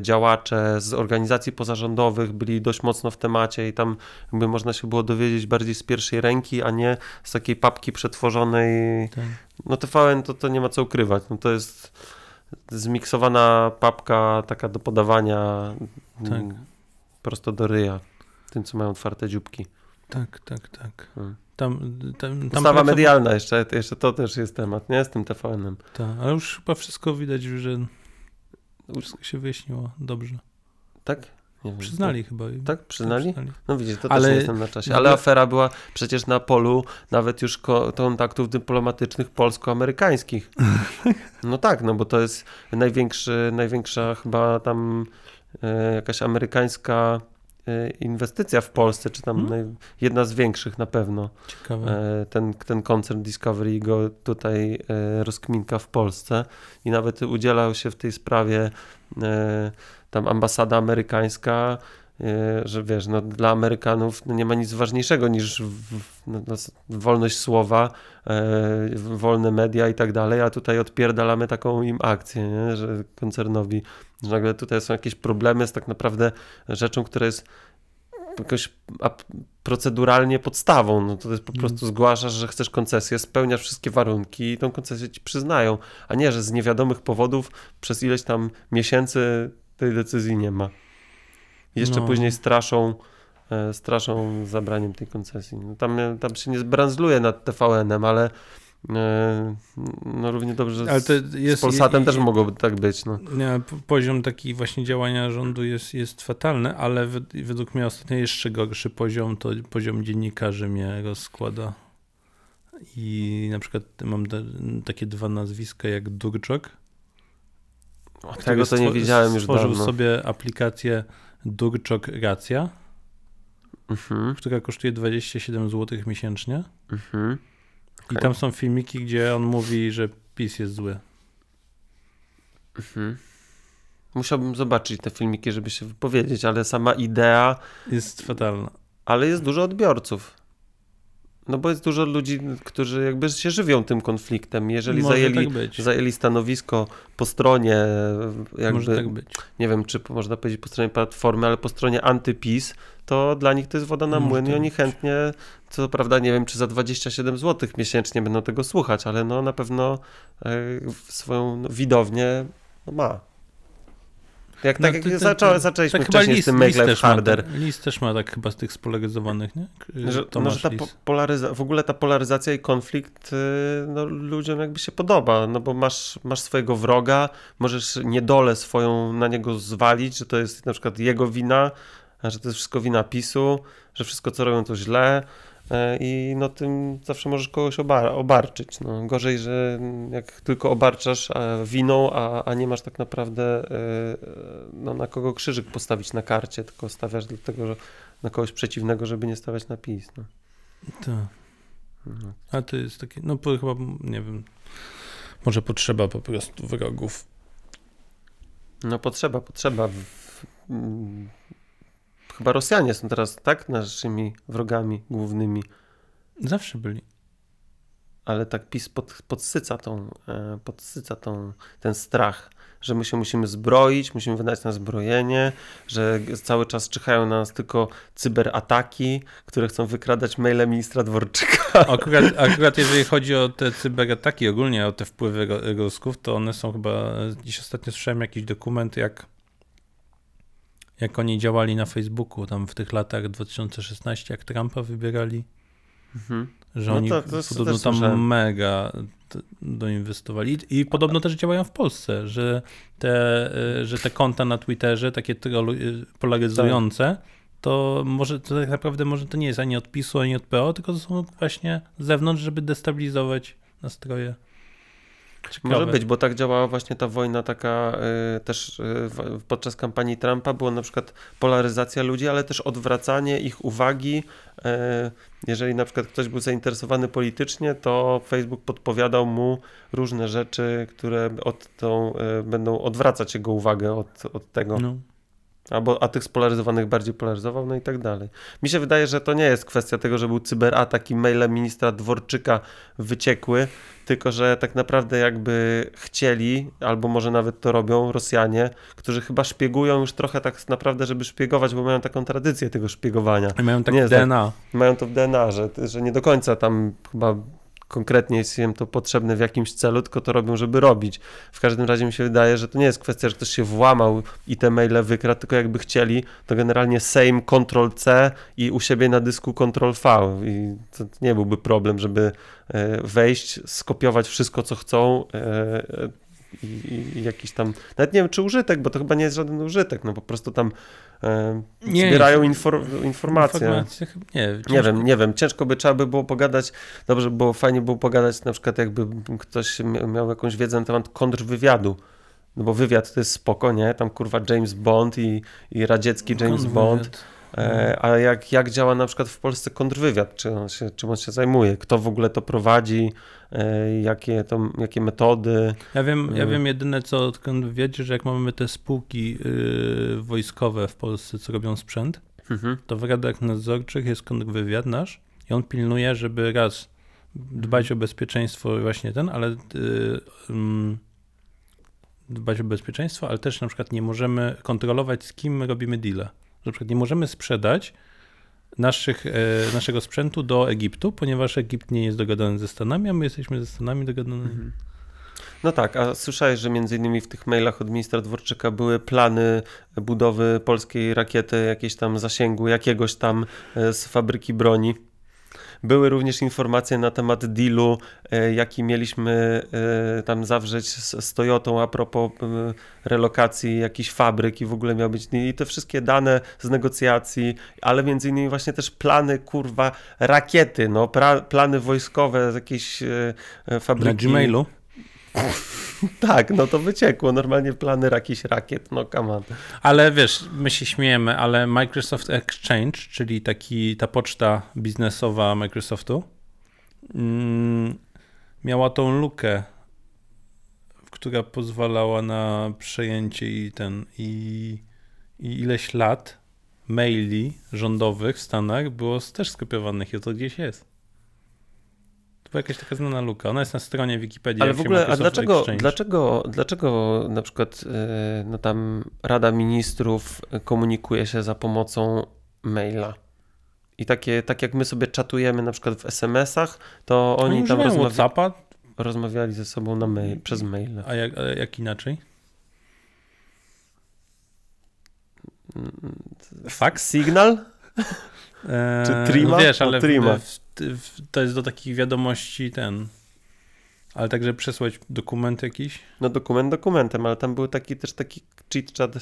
działacze z organizacji pozarządowych byli dość mocno w temacie i tam jakby można się było dowiedzieć bardziej z pierwszej ręki, a nie z takiej papki przetworzonej. Tak. No TVN to, to nie ma co ukrywać. No to jest zmiksowana papka taka do podawania Tak. mm, prosto do ryja tym, co mają otwarte dzióbki. Tak, tak, tak. Hmm. Tam, tam, tam Ustawa pracowa- medialna jeszcze, jeszcze to też jest temat, nie? Z tym TVN-em. Tak, ale już chyba wszystko widać, że wszystko się wyjaśniło dobrze. Tak? Wiem. Przyznali chyba. Tak? Przyznali? No widzisz, to Ale- też nie jestem na czasie. Ale afera była przecież na polu nawet już ko- kontaktów dyplomatycznych polsko-amerykańskich. No tak, no bo to jest największy, największa chyba tam e, jakaś amerykańska inwestycja w Polsce, czy tam Hmm? jedna z większych na pewno. Ciekawe. E, ten, ten koncern Discovery go tutaj e, rozkminka w Polsce i nawet udzielał się w tej sprawie e, tam ambasada amerykańska, że wiesz, no, dla Amerykanów no, nie ma nic ważniejszego niż no, no, wolność słowa, e, wolne media i tak dalej, a tutaj odpierdalamy taką im akcję, nie? że koncernowi, że nagle tutaj są jakieś problemy z tak naprawdę rzeczą, która jest jakoś proceduralnie podstawą. No to jest po Mm. prostu zgłaszasz, że chcesz koncesję, spełniasz wszystkie warunki i tą koncesję ci przyznają, a nie, że z niewiadomych powodów przez ileś tam miesięcy tej decyzji nie ma. Jeszcze No. później straszą, e, straszą zabraniem tej koncesji. No tam, tam się nie zbranzluje nad TVN-em, ale e, no równie dobrze Ale z, to jest, z Polsatem też mogłoby tak być. No. Nie, poziom taki właśnie działania rządu jest, jest fatalny, ale wed- według mnie ostatnio jeszcze gorszy poziom to poziom dziennikarzy mnie rozkłada. I na przykład mam te, takie dwa nazwiska jak Durczok. O, Tego to nie widziałem już Stworzył dawno. sobie aplikację Durczok Racja, Mhm, która kosztuje 27 zł miesięcznie. mhm. I tam są filmiki, gdzie on mówi, że PiS jest zły. Mhm. Musiałbym zobaczyć te filmiki, żeby się wypowiedzieć, ale sama idea, Jest fatalna. ale jest dużo odbiorców. No bo jest dużo ludzi, którzy jakby się żywią tym konfliktem. Jeżeli Może zajęli, tak zajęli stanowisko po stronie, jakby, Może tak nie wiem, czy można powiedzieć po stronie platformy, ale po stronie antypis, to dla nich to jest woda na Może młyn i tak oni być. chętnie, co prawda nie wiem, czy za 27 zł miesięcznie będą tego słuchać, ale no na pewno e, swoją widownię no, ma. Jak, No, tak jak to- to- zaczą, zaczęliśmy Tak wcześniej z list, tym list, Make Life ma, Harder. tak- list też ma tak chyba z tych spolaryzowanych, nie? K- Że, no, że ta po, polaryza- w ogóle ta polaryzacja i konflikt y, no, ludziom jakby się podoba, no bo masz, masz swojego wroga, możesz niedolę swoją na niego zwalić, że to jest na przykład jego wina, że to jest wszystko wina PiSu, że wszystko co robią to źle y, i no tym zawsze możesz kogoś obar- obarczyć. No, gorzej, że jak tylko obarczasz a, winą, a, a nie masz tak naprawdę y, no, na kogo krzyżyk postawić na karcie, tylko stawiasz dlatego, że na kogoś przeciwnego, żeby nie stawiać na PiS. No. Tak. Mhm. A to jest takie, no chyba, nie wiem, może potrzeba po prostu wrogów. No potrzeba, potrzeba. W- w- Chyba Rosjanie są teraz tak naszymi wrogami głównymi, Zawsze byli. ale tak PiS pod, podsyca, tą, e, podsyca tą, ten strach, że my się musimy zbroić, musimy wydać na zbrojenie, że cały czas czyhają na nas tylko cyberataki, które chcą wykradać maile ministra Dworczyka. Akurat, akurat jeżeli chodzi o te cyberataki, ogólnie o te wpływy Rusków, to one są chyba, dziś ostatnio słyszałem jakiś dokument, jak jak oni działali na Facebooku tam w tych latach 2016, jak Trumpa wybierali, Mhm. że No oni to- to- podobno tam słyszałem. mega doinwestowali I, i podobno też działają w Polsce, że te, y, że te konta na Twitterze, takie y, polaryzujące, to może to tak naprawdę może to nie jest ani od PiSu, ani od PO, tylko to są właśnie z zewnątrz, żeby destabilizować nastroje. Ciekawe. Może być, bo tak działała właśnie ta wojna taka y, też y, podczas kampanii Trumpa była na przykład polaryzacja ludzi, ale też odwracanie ich uwagi. Y, jeżeli na przykład ktoś był zainteresowany politycznie, to Facebook podpowiadał mu różne rzeczy, które od tą, y, będą odwracać jego uwagę od, od tego. No. Albo, a tych spolaryzowanych bardziej polaryzował, no i tak dalej. Mi się wydaje, że to nie jest kwestia tego, że był cyberatak i maile ministra Dworczyka wyciekły, tylko że tak naprawdę jakby chcieli, albo może nawet to robią Rosjanie, którzy chyba szpiegują już trochę tak naprawdę, żeby szpiegować, bo mają taką tradycję tego szpiegowania. I mają tak Nie, DNA. Mają to w DNA, że, że nie do końca tam chyba konkretnie jest im to potrzebne w jakimś celu, tylko to robią, żeby robić. W każdym razie mi się wydaje, że to nie jest kwestia, że ktoś się włamał i te maile wykradł, tylko jakby chcieli, to generalnie Sejm Ctrl-C i u siebie na dysku Ctrl-V i to nie byłby problem, żeby e, wejść, skopiować wszystko, co chcą e, i, i jakiś tam, nawet nie wiem, czy użytek, bo to chyba nie jest żaden użytek, no po prostu tam e, Nie, zbierają infor, informacje. Nie, Nie wiem, nie wiem, ciężko by trzeba by było pogadać, dobrze było, fajnie było pogadać na przykład jakby ktoś mia- miał jakąś wiedzę na temat kontrwywiadu, no bo wywiad to jest spoko, nie? Tam kurwa James Bond i, i radziecki James. Bond, e, a jak, jak działa na przykład w Polsce kontrwywiad, czy on się, czym on się zajmuje, kto w ogóle to prowadzi, e, jakie, to, jakie metody, Ja wiem, ja Mm. wiem jedyne co odkąd wiecie, że jak mamy te spółki yy, wojskowe w Polsce, co robią sprzęt, mhm. to w radach nadzorczych jest kontrwywiad nasz i on pilnuje, żeby raz dbać o bezpieczeństwo właśnie ten, ale yy, mm, dbać o bezpieczeństwo, ale też na przykład nie możemy kontrolować z kim my robimy deale. Na przykład nie możemy sprzedać naszych, e, naszego sprzętu do Egiptu, ponieważ Egipt nie jest dogadany ze Stanami, a my jesteśmy ze Stanami dogadanymi. No tak, a słyszałeś, że między innymi w tych mailach od ministra Dworczyka były plany budowy polskiej rakiety, jakieś tam zasięgu jakiegoś tam e, z fabryki broni. Były również informacje na temat dealu, e, jaki mieliśmy e, tam zawrzeć z, z Toyotą a propos e, relokacji jakichś fabryk i w ogóle miał być i te wszystkie dane z negocjacji, ale między innymi właśnie też plany, kurwa, rakiety, no, pra, plany wojskowe z jakiejś e, Na fabryki. Gmailu. Tak, no to wyciekło. Normalnie plany jakichś rakiet, no come on. Ale wiesz, my się śmiejemy, ale Microsoft Exchange, czyli taki, ta poczta biznesowa Microsoftu, mm, miała tą lukę, która pozwalała na przejęcie i ten, i, i ileś lat maili rządowych w Stanach było też skopiowanych i to gdzieś jest. To była jakaś taka znana luka. Ona jest na stronie Wikipedii. Ale w ogóle, a dlaczego, Exchange. dlaczego, dlaczego na przykład e, no tam Rada Ministrów komunikuje się za pomocą maila? I takie, tak jak my sobie czatujemy na przykład w SMS-ach, to oni, tam używają rozmawia- WhatsAppa, rozmawiali ze sobą na mail, przez maile. a jak, a jak inaczej? Fax? Signal? Eee, Czy Trima? No wiesz, O, ale w, w, to jest do takich wiadomości ten. Ale także przesłać dokument jakiś. No dokument dokumentem, ale tam był taki też taki chit-chat,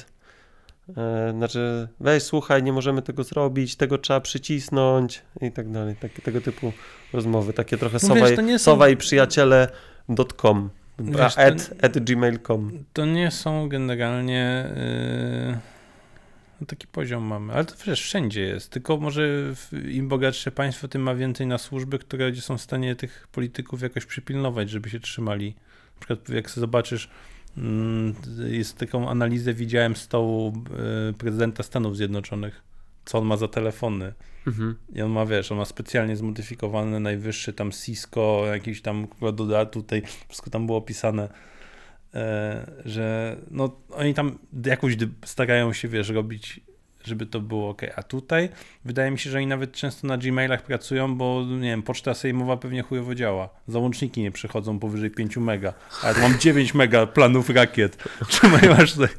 e, znaczy weź słuchaj, nie możemy tego zrobić, tego trzeba przycisnąć i tak dalej, takie, tego typu rozmowy, takie trochę No sowa, wiesz, i- to nie są- sowa i przyjaciele.com Wiesz, to- at, at gmail.com To nie są generalnie. Yy, no taki poziom mamy. Ale to wiesz, wszędzie jest. Tylko może im bogatsze państwo, tym ma więcej na służby, które gdzie są w stanie tych polityków jakoś przypilnować, żeby się trzymali. Na przykład jak zobaczysz, mm, jest taką analizę widziałem stołu yy, prezydenta Stanów Zjednoczonych, co on ma za telefony. mhm. I on ma, wiesz, on ma specjalnie zmodyfikowany najwyższy tam Cisco, jakiś tam doda tutaj, wszystko tam było opisane, e, że no oni tam jakoś starają się, wiesz, robić, żeby to było ok. A tutaj wydaje mi się, że oni nawet często na Gmailach pracują, bo nie wiem, poczta sejmowa pewnie chujowo działa. Załączniki nie przechodzą powyżej 5 mega, a ja mam 9 mega planów rakiet. Trzymaj masz tutaj.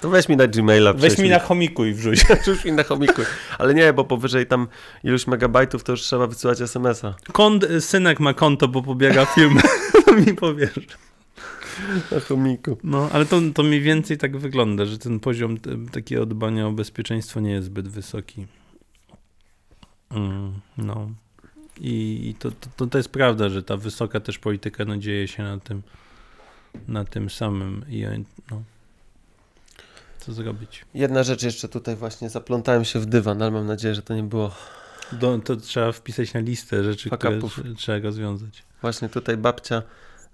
To weź mi na Gmaila Weź mi na chomiku i wrzuć. Rzuć mi na chomiku. Ale nie, bo powyżej tam iluś megabajtów to już trzeba wysyłać SMS-a. Kont, synek ma konto, bo pobiega film. to mi powiesz. Na chomiku. No, ale to, to mniej więcej tak wygląda, że ten poziom takiego dbania o bezpieczeństwo nie jest zbyt wysoki. Mm, no. I, i to, to, to jest prawda, że ta wysoka też polityka no, dzieje się na tym na tym samym i no, co zrobić. Jedna rzecz jeszcze tutaj właśnie, zaplątałem się w dywan, ale mam nadzieję, że to nie było... Do, to trzeba wpisać na listę rzeczy, Fakapów. które trzeba rozwiązać. Właśnie tutaj babcia,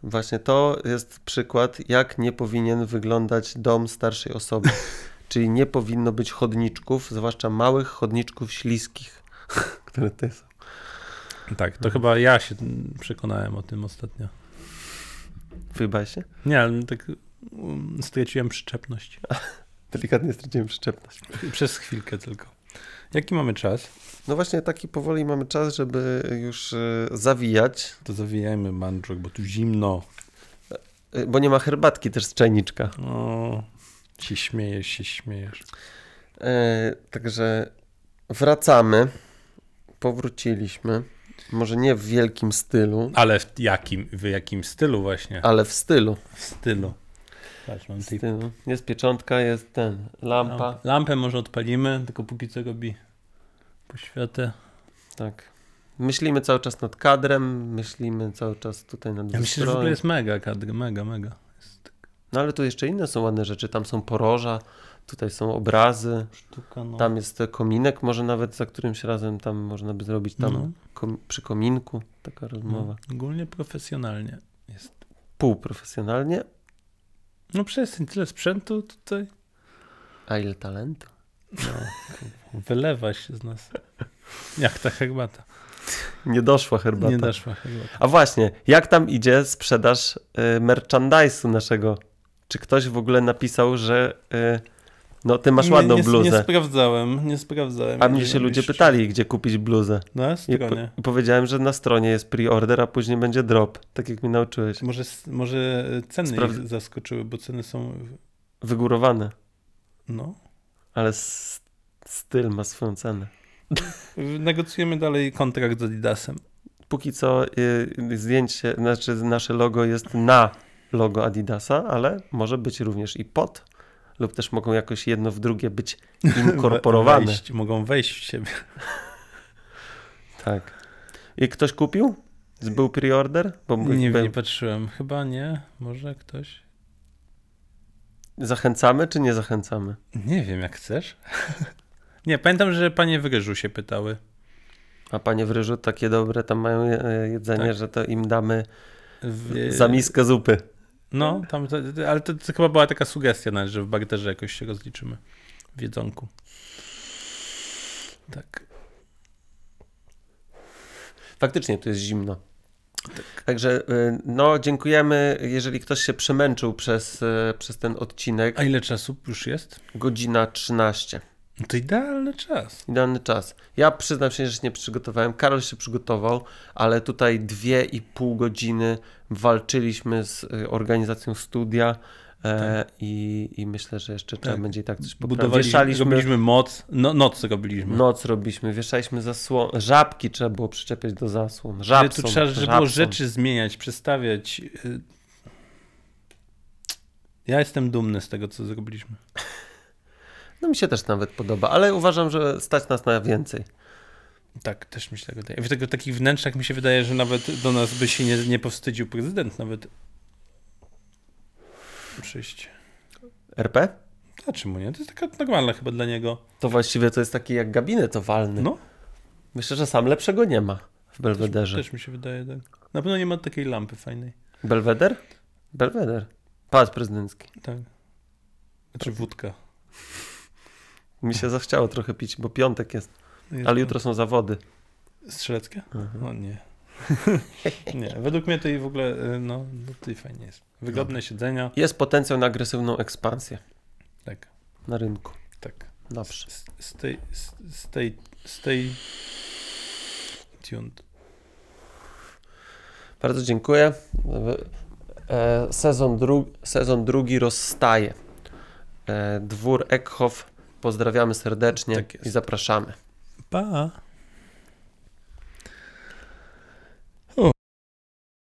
właśnie to jest przykład, jak nie powinien wyglądać dom starszej osoby. Czyli nie powinno być chodniczków, zwłaszcza małych chodniczków śliskich, które tutaj są. Tak, to chyba ja się przekonałem o tym ostatnio. Wybaj się? Nie, ale tak um, straciłem przyczepność. Delikatnie straciłem przyczepność. Przez chwilkę tylko. Jaki mamy czas? No właśnie taki powoli mamy czas, żeby już y, zawijać, To zawijajmy mandżok, bo tu zimno. y, bo nie ma herbatki też z czajniczka. O, się śmiejesz, się śmiejesz. E, także wracamy, powróciliśmy. Może nie w wielkim stylu, Ale w jakim, w jakim stylu właśnie? ale w stylu. W stylu. Patrz, mam W stylu. Jest pieczątka, jest ten, lampa. Lampę. Może odpalimy, tylko póki co robi poświatę. Tak. Myślimy cały czas nad kadrem, myślimy cały czas tutaj nad Ja myślę, że w ogóle jest mega kadr, mega, mega. Jest No ale tu jeszcze inne są ładne rzeczy. Tam są poroża, tutaj są obrazy, sztuka, no. tam jest kominek, może nawet za którymś razem tam można by zrobić tam No. kom, przy kominku taka rozmowa. No, ogólnie profesjonalnie jest. Półprofesjonalnie, No przestań, tyle sprzętu tutaj. a ile talentu. No, wylewa się z nas. Jak ta herbata. Nie doszła herbata. Nie daszła herbata. A właśnie, jak tam idzie sprzedaż y, merchandise'u naszego? Czy ktoś w ogóle napisał, że y, no ty masz ładną nie, nie, bluzę? Nie sprawdzałem, nie sprawdzałem. a mnie się ludzie robisz- pytali, gdzie kupić bluzę. Na I, po, stronie. I powiedziałem, że na stronie jest pre-order, a później będzie drop, tak jak mi nauczyłeś. Może, może ceny Sprawdz- ich zaskoczyły, bo ceny są. Wygórowane, No. Ale styl ma swoją cenę. Negocjujemy dalej kontrakt z Adidasem. Póki co y, zdjęcie, znaczy nasze logo jest na logo Adidasa, ale może być również i pod, lub też mogą jakoś jedno w drugie być inkorporowane. Wejść, mogą wejść w siebie. Tak. I ktoś kupił? Był pre-order? Bo Nie, by- nie patrzyłem. Chyba nie. Może ktoś. Zachęcamy czy nie zachęcamy? Nie wiem, jak chcesz. nie, pamiętam, że panie w ryżu się pytały. A panie w ryżu takie dobre tam mają e, jedzenie, Tak. że to im damy W, za miskę zupy. No, tam, to- ale to, to chyba była taka sugestia nawet, że w barterze jakoś się rozliczymy. W jedzonku. Tak. Faktycznie tu jest zimno. Także y, no dziękujemy, jeżeli ktoś się przemęczył przez, y, przez ten odcinek. A ile czasu już jest? Godzina 13. No to idealny czas. Idealny czas. Ja przyznam się, że się nie przygotowałem. Karol się przygotował, ale tutaj dwie i pół godziny walczyliśmy z y, organizacją studia e, i, i myślę, że jeszcze trzeba Tak. będzie i tak coś poprawić. Wieszaliśmy, robiliśmy moc. No, noc robiliśmy. noc robiliśmy, wieszaliśmy zasłon, żabki trzeba było przyczepiać do zasłon. Ale Żabson, tu trzeba, żeby było rzeczy zmieniać, przestawiać. y. Ja jestem dumny z tego, co zrobiliśmy. No mi się też nawet podoba, ale uważam, że stać nas na więcej. Tak, też mi się tak wydaje. W tego takich wnętrzach mi się wydaje, że nawet do nas by się nie, nie powstydził prezydent nawet przyjść. RP? A czemu nie? To jest taka normalna chyba dla niego. To właściwie to jest taki jak gabinet owalny. No, Myślę, że sam lepszego nie ma w Belwederze. też mi się wydaje tak. Na pewno nie ma takiej lampy fajnej. Belweder? Belweder. Pałac prezydencki. Tak. Znaczy wódka. Mi się zachciało trochę pić, bo piątek jest, Jest ale jutro są zawody. Strzeleckie? Mhm. No nie. nie, według mnie to i w ogóle, y, no, no to i fajnie jest. Wygodne siedzenia. Jest potencjał na agresywną ekspansję Tak, na rynku. tak. S- Stay, stay, stay tuned. Bardzo dziękuję. E, Sezon, dru sezon drugi rozstaje. E, Dwór Eckhoff. Pozdrawiamy serdecznie Tak i zapraszamy. Pa!